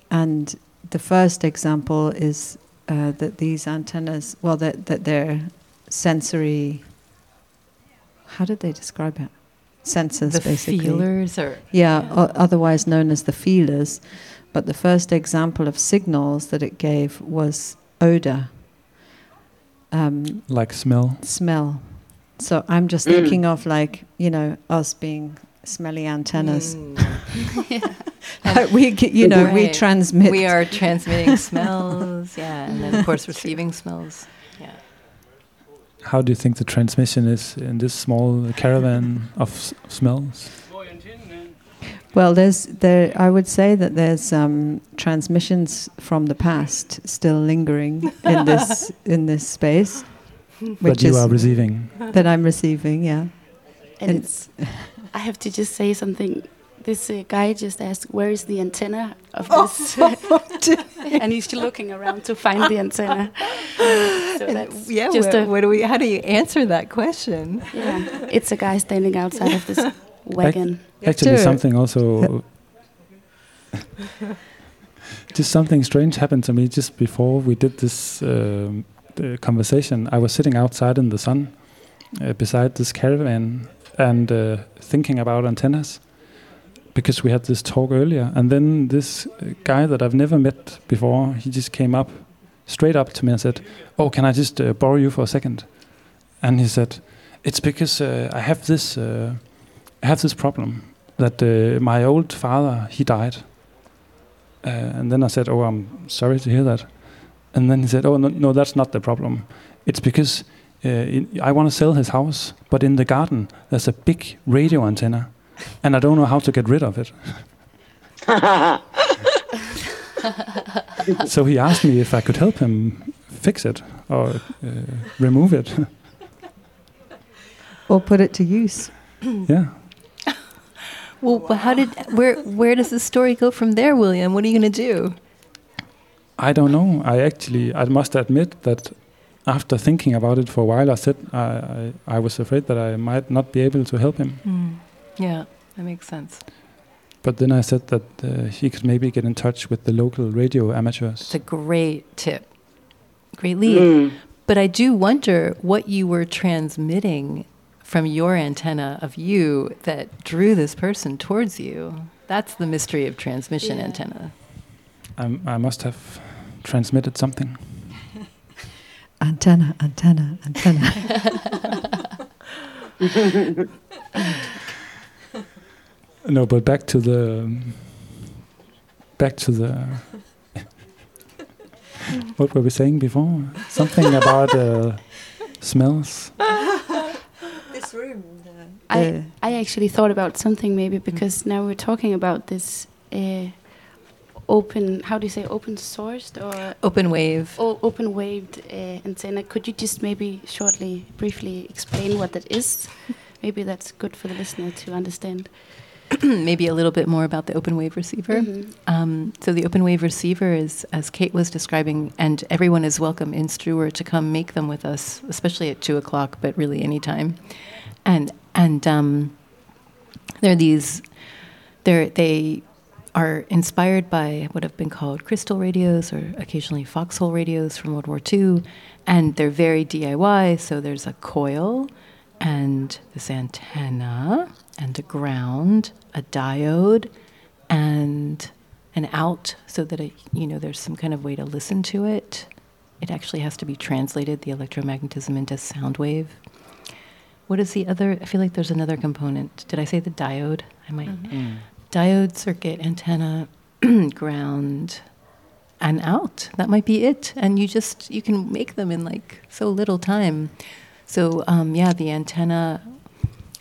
and the first example is uh, that these antennas, well, that that they're sensory. How did they describe it? Sensors, The basically. feelers or- yeah, yeah. o- otherwise known as the feelers. But the first example of signals that it gave was odor. um, Like smell. smell. So I'm just Mm. thinking of like you know us being smelly antennas. we you know we transmit. We are transmitting smells, yeah, and then of course receiving smells. Yeah. How do you think the transmission is in this small caravan of s- smells? Well, there's there. I would say that there's um, transmissions from the past still lingering in this in this space, That you are receiving. That I'm receiving, yeah. And it's, I have to just say something. This uh, guy just asked, "Where is the antenna of this?" and he's looking around to find the antenna. So that's yeah, just where- a, where do we? How do you answer that question? Yeah, it's a guy standing outside of this wagon. Actually, something also. just something strange happened to me just before we did this um, the conversation. I was sitting outside in the sun uh, beside this caravan and uh, thinking about antennas because we had this talk earlier. And then this guy that I've never met before, he just came up straight up to me and said, "Oh, can I just uh, borrow you for a second? And he said, "It's because uh, I have this." Uh, I have this problem that uh, my old father he died, uh, and then I said, "Oh, I'm sorry to hear that." And then he said, "Oh no, no that's not the problem. It's because uh, I want to sell his house, but in the garden there's a big radio antenna, and I don't know how to get rid of it." so he asked me if I could help him fix it or uh, remove it. or put it to use. yeah. Well, but how did where where does the story go from there, William? What are you going to do? I don't know. I actually, I must admit that after thinking about it for a while, I said I, I, I was afraid that I might not be able to help him. Hmm. Yeah, that makes sense. But then I said that uh, he could maybe get in touch with the local radio amateurs. It's a great tip, great lead. Mm. But I do wonder what you were transmitting from your antenna of you that drew this person towards you. That's the mystery of transmission Yeah. antenna. I'm, I must have transmitted something. Antenna, antenna, antenna. No, but back to the back to the what were we saying before? Something about uh, smells. this room. I I actually thought about something maybe because now we're talking about this uh, open. How do you say open sourced or Open wave. Oh, open waved uh, antenna. Could you just maybe shortly, briefly explain what that is? maybe that's good for the listener to understand. maybe a little bit more about the open wave receiver. Mhm. Um, so the open wave receiver is, as Kate was describing, and everyone is welcome in Struer to come make them with us, especially at two o'clock, but really anytime. And and um, they're these, they're they are inspired by what have been called crystal radios or occasionally foxhole radios from World War II, and they're very DIY. So there's a coil and this antenna and a ground, a diode, and an out so that it, you know there's some kind of way to listen to it. It actually has to be translated the electromagnetism into sound wave. What is the other? I feel like there's another component. Did I say the diode? I might. Diode, circuit, antenna, ground, and out. That might be it. And you just you can make them in like so little time. So um, yeah, the antenna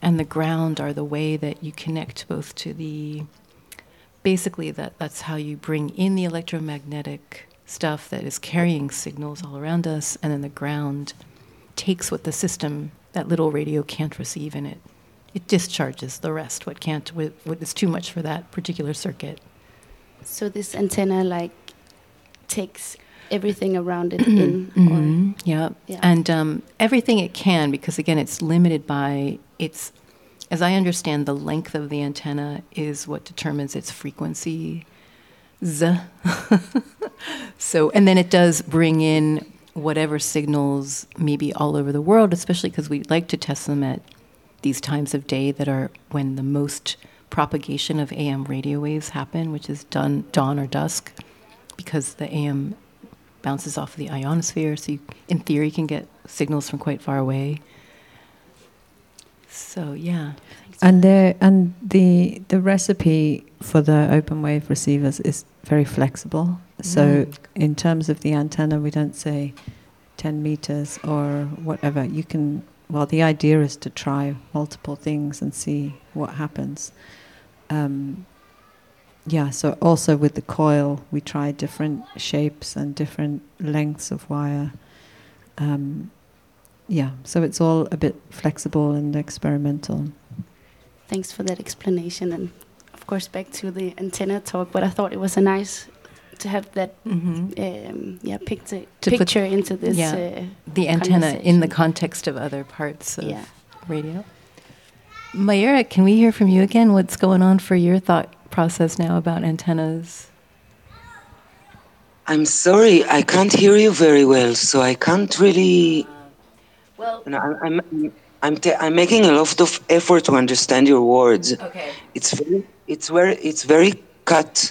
and the ground are the way that you connect both to the basically that that's how you bring in the electromagnetic stuff that is carrying signals all around us and then the ground takes what the system that little radio can't receive in it it discharges the rest what can't what, what is too much for that particular circuit So this antenna like takes everything around it in. Or, Mhm. Yeah. Yeah. And um, everything it can, because again, it's limited by its, as I understand, the length of the antenna is what determines its frequency. Z. so, and then it does bring in whatever signals maybe all over the world, especially because we like to test them at these times of day that are when the most propagation of AM radio waves happen, which is done dawn or dusk, because the AM bounces off of the ionosphere, so you, in theory, can get signals from quite far away. So yeah, And the and the the recipe for the open wave receivers is very flexible. So Mm. in terms of the antenna, we don't say ten meters or whatever. You can. Well, the idea is to try multiple things and see what happens. Um, yeah. So also with the coil, we try different shapes and different lengths of wire. Um, yeah. So it's all a bit flexible and experimental. Thanks for that explanation. And of course, back to the antenna talk, but I thought it was a nice to have that um, yeah picture, To put- picture into this. yeah, uh, the antenna in the context of other parts of Yeah. radio. Mayura, can we hear from you again? What's going on for your thought process now about antennas? I'm sorry, I can't hear you very well, so I can't really. Well, you know, I'm I'm I'm, ta- I'm making a lot of effort to understand your words. Okay. It's very it's very it's very cut.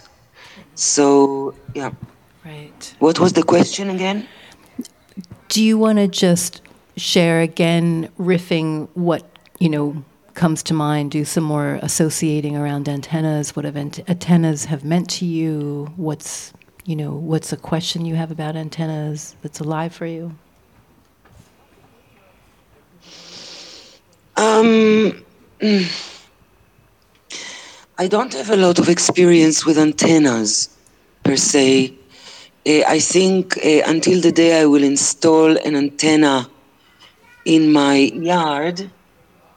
So yeah. Right. What was the question again? Do you want to just share again, riffing what you know comes to mind? Do some more associating around antennas. What have ant- antennas have meant to you? What's you know what's a question you have about antennas that's alive for you? Um, mm, I don't have a lot of experience with antennas per se. Uh, I think uh, until the day I will install an antenna in my yard,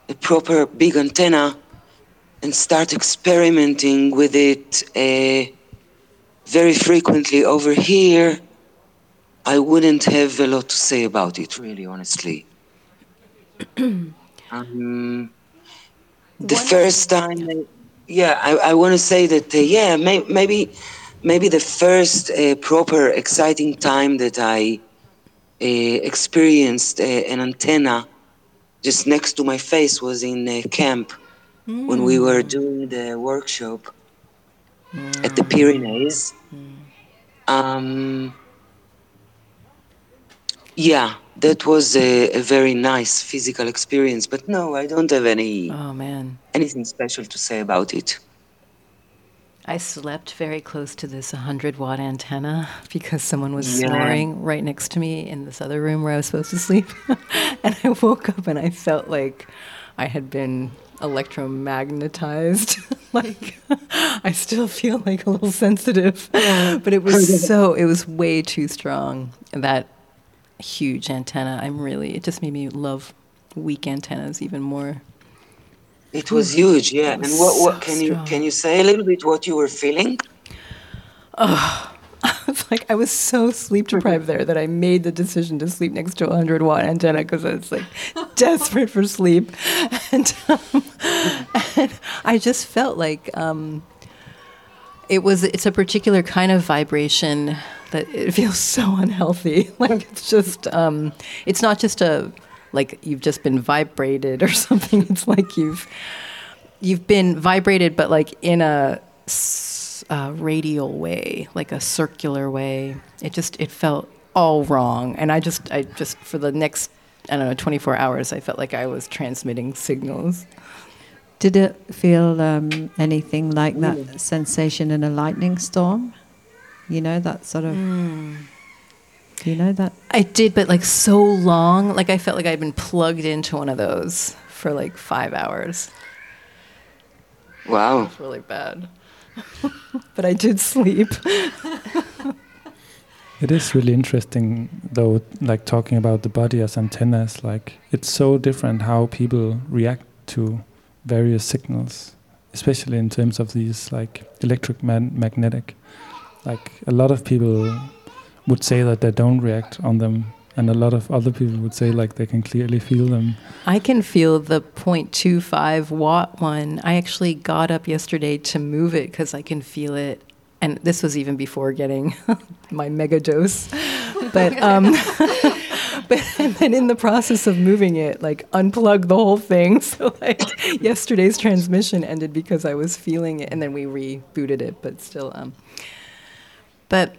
a proper big antenna, and start experimenting with it uh, very frequently over here, I wouldn't have a lot to say about it, really, honestly. Um, the first time, I- yeah, I, I want to say that, uh, yeah, may, maybe, maybe the first uh, proper exciting time that I uh, experienced uh, an antenna just next to my face was in uh, camp when we were doing the workshop at the Pyrenees. Um, yeah, that was a, a very nice physical experience. But no, I don't have any Oh man. anything special to say about it. I slept very close to this 100 watt antenna because someone was Yeah. snoring right next to me in this other room where I was supposed to sleep. and I woke up and I felt like I had been electromagnetized. like I still feel like a little sensitive, but it was so it was way too strong. That huge antenna. I'm really it just made me love weak antennas even more. It was huge, yeah. It And what, what so can you can you say a little bit what you were feeling? Oh, I was like, I was so sleep deprived there that I made the decision to sleep next to a 100 watt antenna because I was like desperate for sleep. And, um, and I just felt like um, it was, it's a particular kind of vibration that it feels so unhealthy. Like it's just, um, it's not just a, like you've just been vibrated or something. It's like you've, you've been vibrated, but like in a uh, radial way, like a circular way. It just it felt all wrong, and I just I just for the next I don't know 24 hours, I felt like I was transmitting signals. Did it feel um, anything like that sensation in a lightning storm? You know that sort of. Do you know that? I did, but like so long, like I felt like I'd been plugged into one of those for like five hours. Wow. It was really bad. but I did sleep. It is really interesting, though, like talking about the body as antennas. Like, it's so different how people react to various signals, especially in terms of these, like, electric man- magnetic. Like, a lot of people would say that they don't react on them, and a lot of other people would say, like, they can clearly feel them. I can feel the 0.25 watt one. I actually got up yesterday to move it because I can feel it. And this was even before getting my mega dose. But, um, but then in the process of moving it, like unplug the whole thing. So like yesterday's transmission ended because I was feeling it, and then we rebooted it. But still, um, but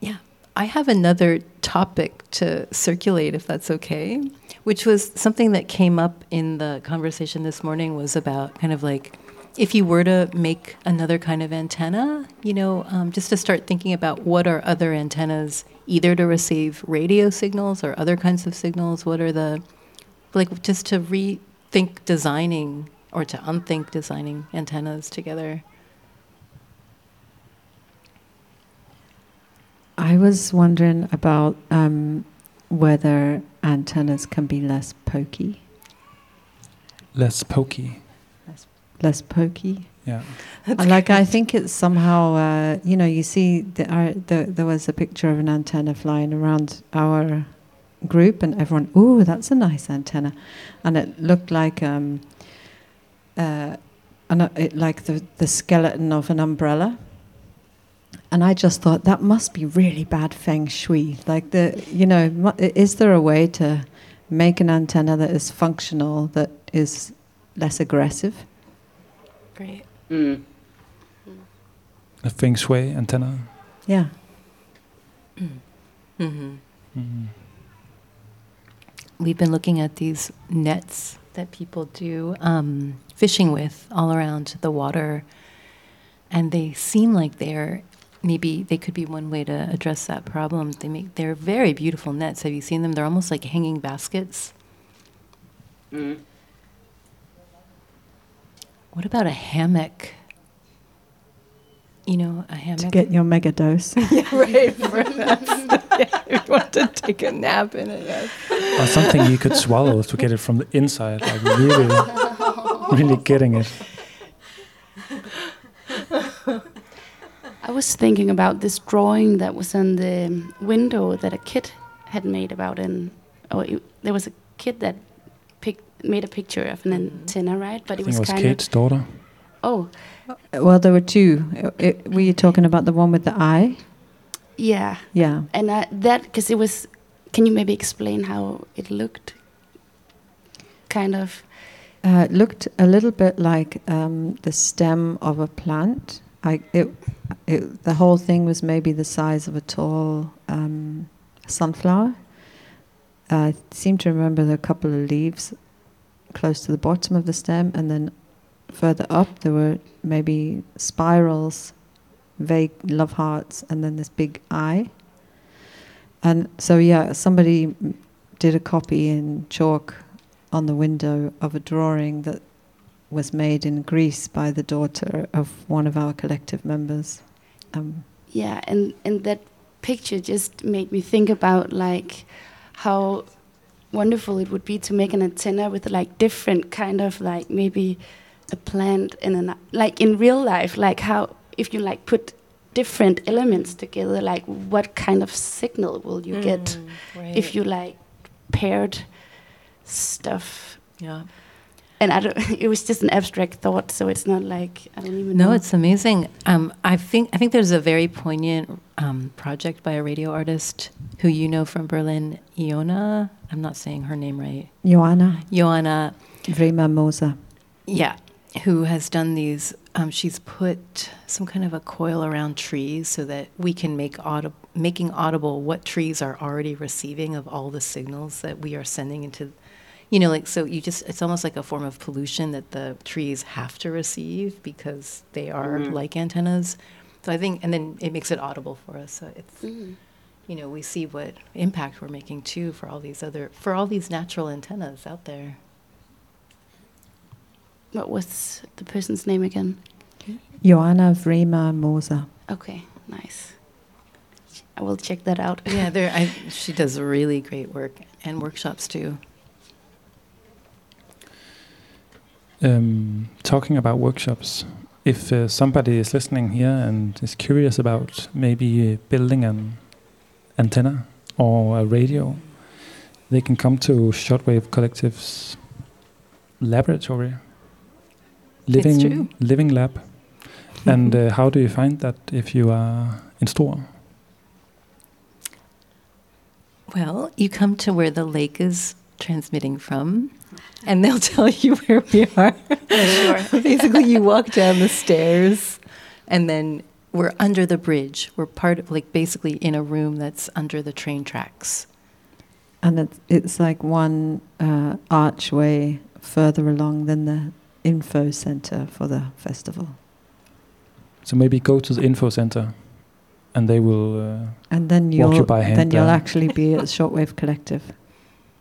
yeah, I have another topic to circulate, if that's okay, which was something that came up in the conversation this morning was about kind of like if you were to make another kind of antenna, you know, um, just to start thinking about what are other antennas, either to receive radio signals or other kinds of signals. What are the, like, just to rethink designing or to unthink designing antennas together. I was wondering about um, whether antennas can be less pokey. Less pokey. Less, less pokey. Yeah. Like I think it's somehow uh, you know you see the, uh, the, there was a picture of an antenna flying around our group and everyone ooh that's a nice antenna and it looked like um, uh, an, uh, it, like the, the skeleton of an umbrella and I just thought that must be really bad feng shui like the you know is there a way to make an antenna that is functional that is less aggressive Great. Mm. A feng shui antenna. yeah Mm-hmm. Mhm. We've been looking at these nets that people do um, fishing with all around the water, and they seem like they're maybe they could be one way to address that problem. They make they're very beautiful nets. Have you seen them? They're almost like hanging baskets. Mm. What about a hammock? You know, a hammock to get your mega dose yeah, right. Perhaps. yeah, if you want to take a nap in it, yes. Or something you could swallow to get it from the inside, like really, really getting it. I was thinking about this drawing that was on the window that a kid had made about an. Oh, it, there was a kid that pic, made a picture of an antenna, right? But I it think was it was kind Kate's of. daughter. Oh, Well, there were two. Uh, it- were you talking about the one with the eye? yeah. Yeah. And uh, that because it was. Can you maybe explain how it looked? Kind of. Uh, it looked a little bit like um, the stem of a plant. I, it, it, the whole thing was maybe the size of a tall um, sunflower. I seem to remember a couple of leaves close to the bottom of the stem, and then further up there were maybe spirals, vague love hearts, and then this big eye. And so, yeah, somebody did a copy in chalk on the window of a drawing that was made in Greece by the daughter of one of our collective members. Um, Yeah, and and that picture just made me think about like how wonderful it would be to make an antenna with like different kind of like maybe a plant and an like in real life like how if you like put different elements together like what kind of signal will you get Mm, if you like paired stuff Yeah. And I don't it was just an abstract thought so it's not like I don't even No, know it's amazing. Um, I think I think there's a very poignant um, project by a radio artist who you know from Berlin, Iona. I'm not saying her name right. Joanna Joanna. Vrema Moser. Yeah, who has done these? Um, she's put some kind of a coil around trees so that we can make audible, making audible what trees are already receiving of all the signals that we are sending into. You know, like so, you just it's almost like a form of pollution that the trees have to receive because they are Mhm. like antennas. So I think, and then it makes it audible for us. So it's, Mm. you know, we see what impact we're making too for all these other for all these natural antennas out there. what was the person's name again Joanna Vrema Moser. Okay, nice. I will check that out. Yeah, there. I, she does really great work and workshops too. Um, talking about workshops, if uh, somebody is listening here and is curious about maybe uh, building an antenna or a radio, they can come to Shortwave Collective's laboratory, living living lab. and uh, how do you find that if you are in store? Well, you come to where the lake is transmitting from, and they'll tell you where we are. Sure. Basically, you walk down the stairs, and then we're under the bridge. We're part of, like, basically in a room that's under the train tracks. And it's, it's like one uh, archway further along than the info center for the festival. So maybe go to the info center, and they will uh, And then walk you'll you by hand. then you'll actually be at Shortwave Collective.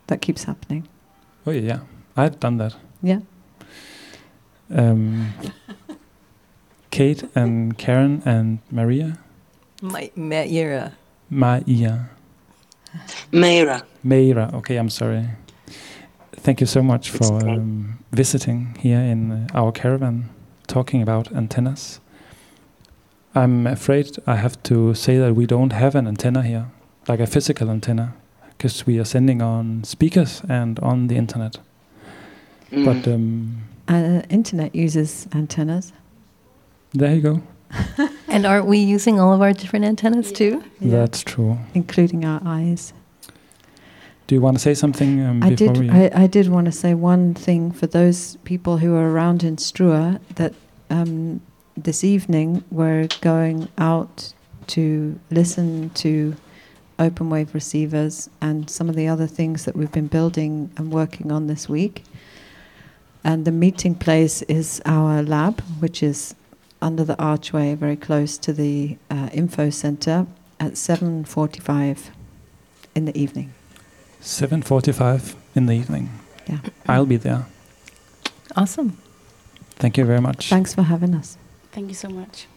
That keeps happening. Oh yeah, yeah, I've done that. Yeah. Um, Kate and Karen and Maria, My, Maira. Maia, Meira. Meira. Okay, I'm sorry. Thank you so much for um, visiting here in uh, our caravan, talking about antennas. I'm afraid I have to say that we don't have an antenna here, like a physical antenna, because we are sending on speakers and on the internet. Mm. But um, Uh, internet uses antennas. there you go. And aren't we using all of our different antennas too? That's true. including our eyes. Do you want to say something um, I before did. we? I, I did want to say one thing for those people who are around in Strua that um, this evening we're going out to listen to open wave receivers and some of the other things that we've been building and working on this week. And the meeting place is our lab, which is under the archway, very close to the uh, info center, at 7:45 in the evening. 7:45 in the evening. Yeah. I'll be there. Awesome. Thank you very much. Thanks for having us. Thank you so much.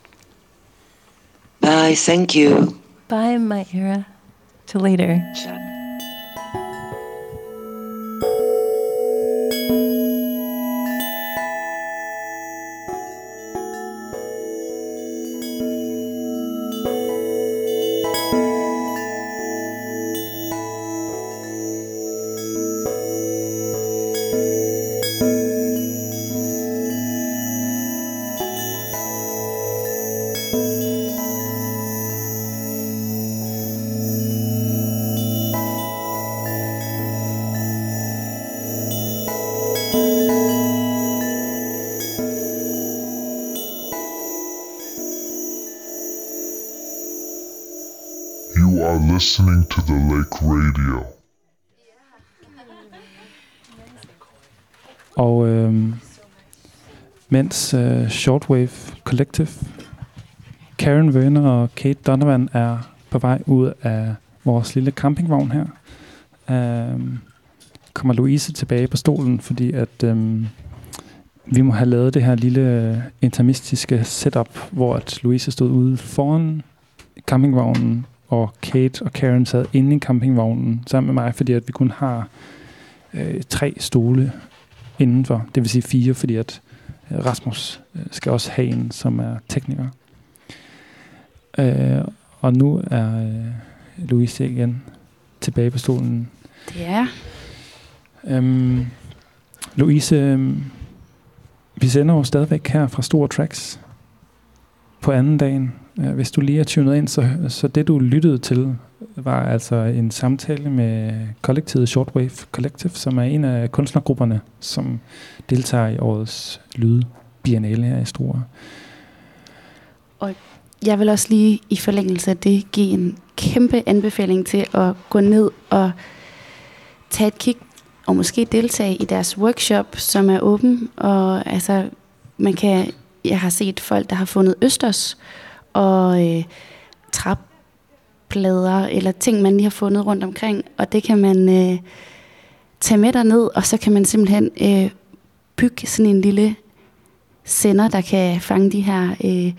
Bye. Thank you. Bye, Maira. Till later. Listening to the Lake Radio. Og øhm, mens øh, Shortwave Collective, Karen Werner og Kate Donovan er på vej ud af vores lille campingvogn her, øhm, kommer Louise tilbage på stolen, fordi at øhm, vi må have lavet det her lille øh, intermistiske setup, hvor at Louise stod ude foran campingvognen, og Kate og Karen sad inde i campingvognen sammen med mig, fordi at vi kun har øh, tre stole indenfor. Det vil sige fire, fordi at øh, Rasmus øh, skal også have en, som er tekniker. Øh, og nu er øh, Louise igen tilbage på stolen. Det er. Øhm, Louise, øhm, vi sender jo stadigvæk her fra Store Tracks på anden dagen. Øh, Hvis du lige er tunet ind, så, så det du lyttede til, var altså en samtale med kollektivet Shortwave Collective, som er en af kunstnergrupperne, som deltager i årets lydbiennale her i Struer. Og jeg vil også lige i forlængelse af det give en kæmpe anbefaling til at gå ned og tage et kig og måske deltage i deres workshop, som er åben. Og altså, man kan, jeg har set folk, der har fundet østers og øh, træplader eller ting, man lige har fundet rundt omkring. Og det kan man øh, tage med derned, og så kan man simpelthen øh, bygge sådan en lille sender, der kan fange de her øh,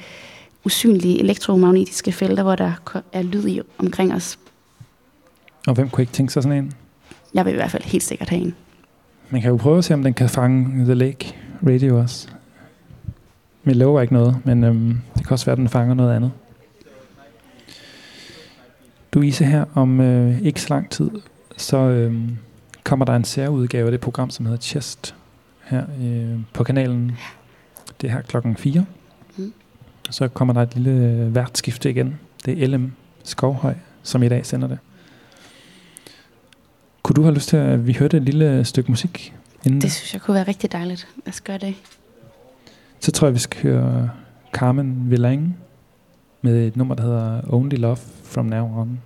usynlige elektromagnetiske felter, hvor der er lyd i omkring os. Og hvem kunne ikke tænke sig sådan en? Jeg vil i hvert fald helt sikkert have en. Man kan jo prøve at se, om den kan fange The Lake Radio også. Jeg lover ikke noget, men øhm, det kan også være, at den fanger noget andet. Louise, her om øh, ikke så lang tid, så øhm, kommer der en særudgave af det program, som hedder Chest, her øh, på kanalen. Det er her klokken 4. Mm. Så kommer der et lille øh, værtskifte igen. Det er LM Skovhøj, som i dag sender det. Kunne du have lyst til, at vi hørte et lille stykke musik inden? Det synes jeg kunne være rigtig dejligt. Lad os gøre det. Så tror jeg, vi skal høre Carmen Villang med et nummer, der hedder Only Love From Now On.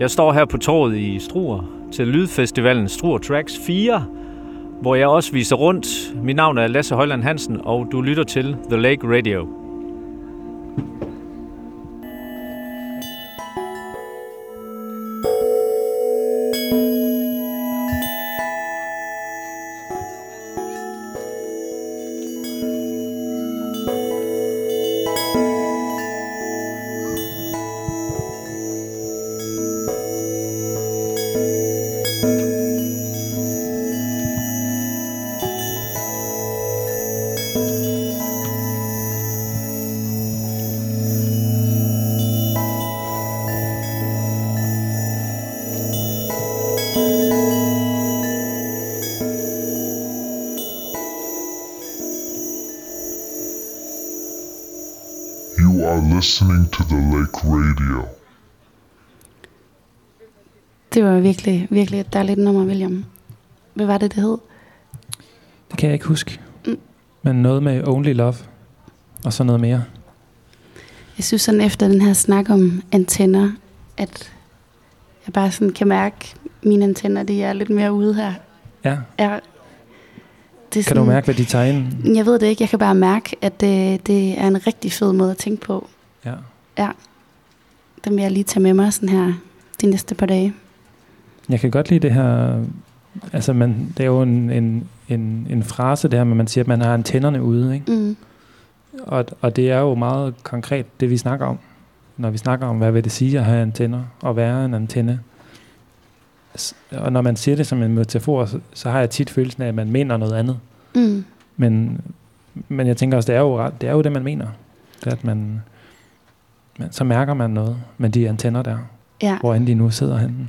Jeg står her på torvet i Struer til Lydfestivalen Struer Tracks 4, hvor jeg også viser rundt. Mit navn er Lasse Højland Hansen, og du lytter til The Lake Radio. Listening to the Lake Radio. Det var virkelig, virkelig et dejligt nummer, William. Hvad var det, det hed? Det kan jeg ikke huske. Mm. Men noget med Only Love. Og så noget mere. Jeg synes sådan efter den her snak om antenner, at jeg bare sådan kan mærke, at mine antenner, de er lidt mere ude her. Ja. Jeg, det er Kan du mærke, hvad de tager ind? Jeg ved det ikke. Jeg kan bare mærke, at det, det er en rigtig fed måde at tænke på. Ja. Ja. Den vil jeg lige tage med mig sådan her de næste par dage. Jeg kan godt lide det her... Altså, man, det er jo en, en, en, en frase, det her, men man siger, at man har antennerne ude, ikke? Mm. Og, og det er jo meget konkret, det vi snakker om. Når vi snakker om, hvad vil det sige at have antenner, og være en antenne. Og når man siger det som en metafor, så, så har jeg tit følelsen af, at man mener noget andet. Mm. Men, men jeg tænker også, det er jo, ret- det er jo det, man mener. Det er, at man, man, så mærker man noget med de antenner der, Ja. hvor end de nu sidder henne.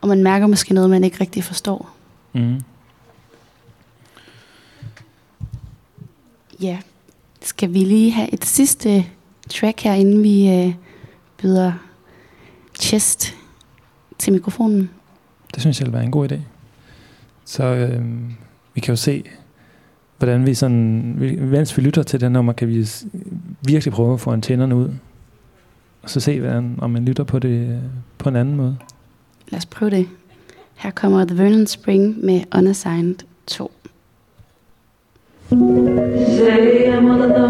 Og man mærker måske noget, man ikke rigtig forstår. Mm. Ja. Skal vi lige have et sidste track her, inden vi øh, byder chest til mikrofonen? Det synes jeg vil være en god idé. Så øh, vi kan jo se, hvordan vi sådan, mens vi lytter til det nummer, kan vi virkelig prøve at få antennerne ud. Og så se, hvordan, om man lytter på det øh, på en anden måde. Lad os prøve det. Her kommer The Vernon Spring med Unassigned 2. Say I'm all alone.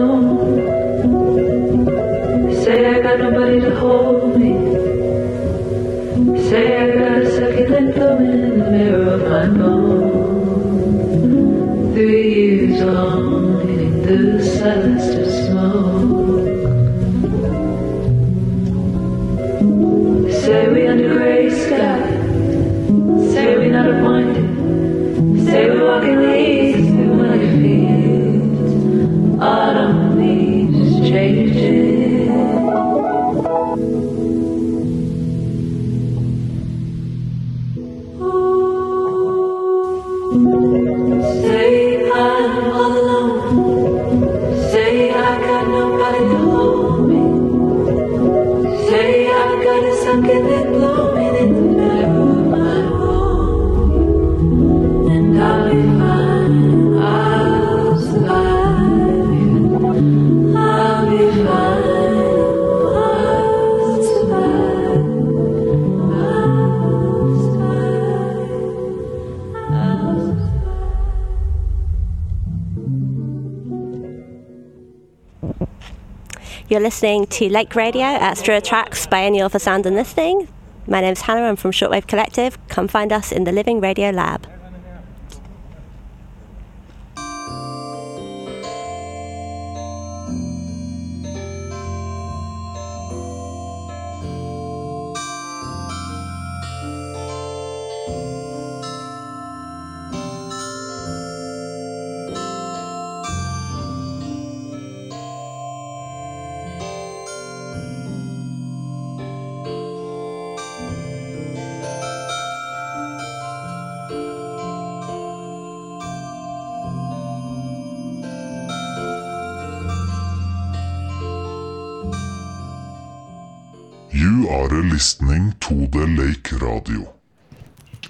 You're listening to Lake Radio at Straw Tracks Biennial for Sound and Listening. My name's Hannah, I'm from Shortwave Collective. Come find us in the Living Radio Lab.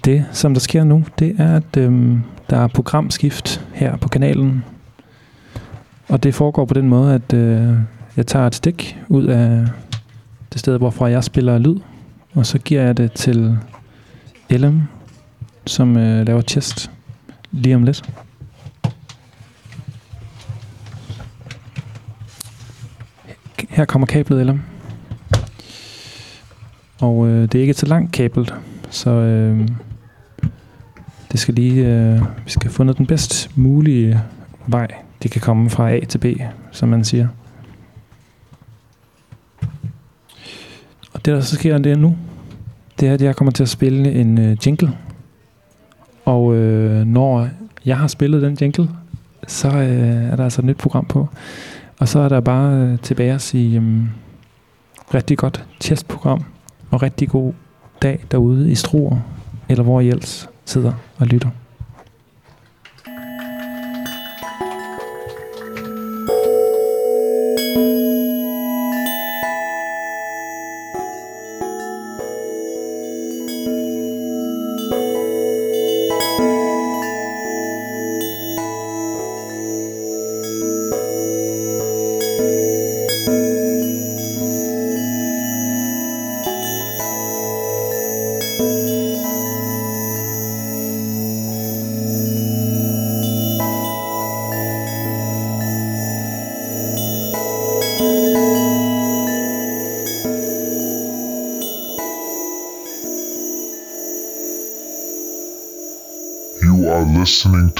Det, som der sker nu, det er, at øhm, der er programskift her på kanalen. Og det foregår på den måde, at øh, jeg tager et stik ud af det sted, hvorfra jeg spiller lyd. Og så giver jeg det til LM, som øh, laver chest lige om lidt. Her kommer kablet, LM. Og øh, det er ikke så langt kablet, så øh, det skal lige, øh, vi skal have fundet den bedst mulige vej, det kan komme fra A til B, som man siger. Og det, der så sker det nu, det er, at jeg kommer til at spille en øh, jingle. Og øh, når jeg har spillet den jingle, så øh, er der altså et nyt program på. Og så er der bare øh, tilbage at sige, øh, rigtig godt testprogram, og rigtig god dag derude i Struer, eller hvor I ellers sidder og lytter. Listening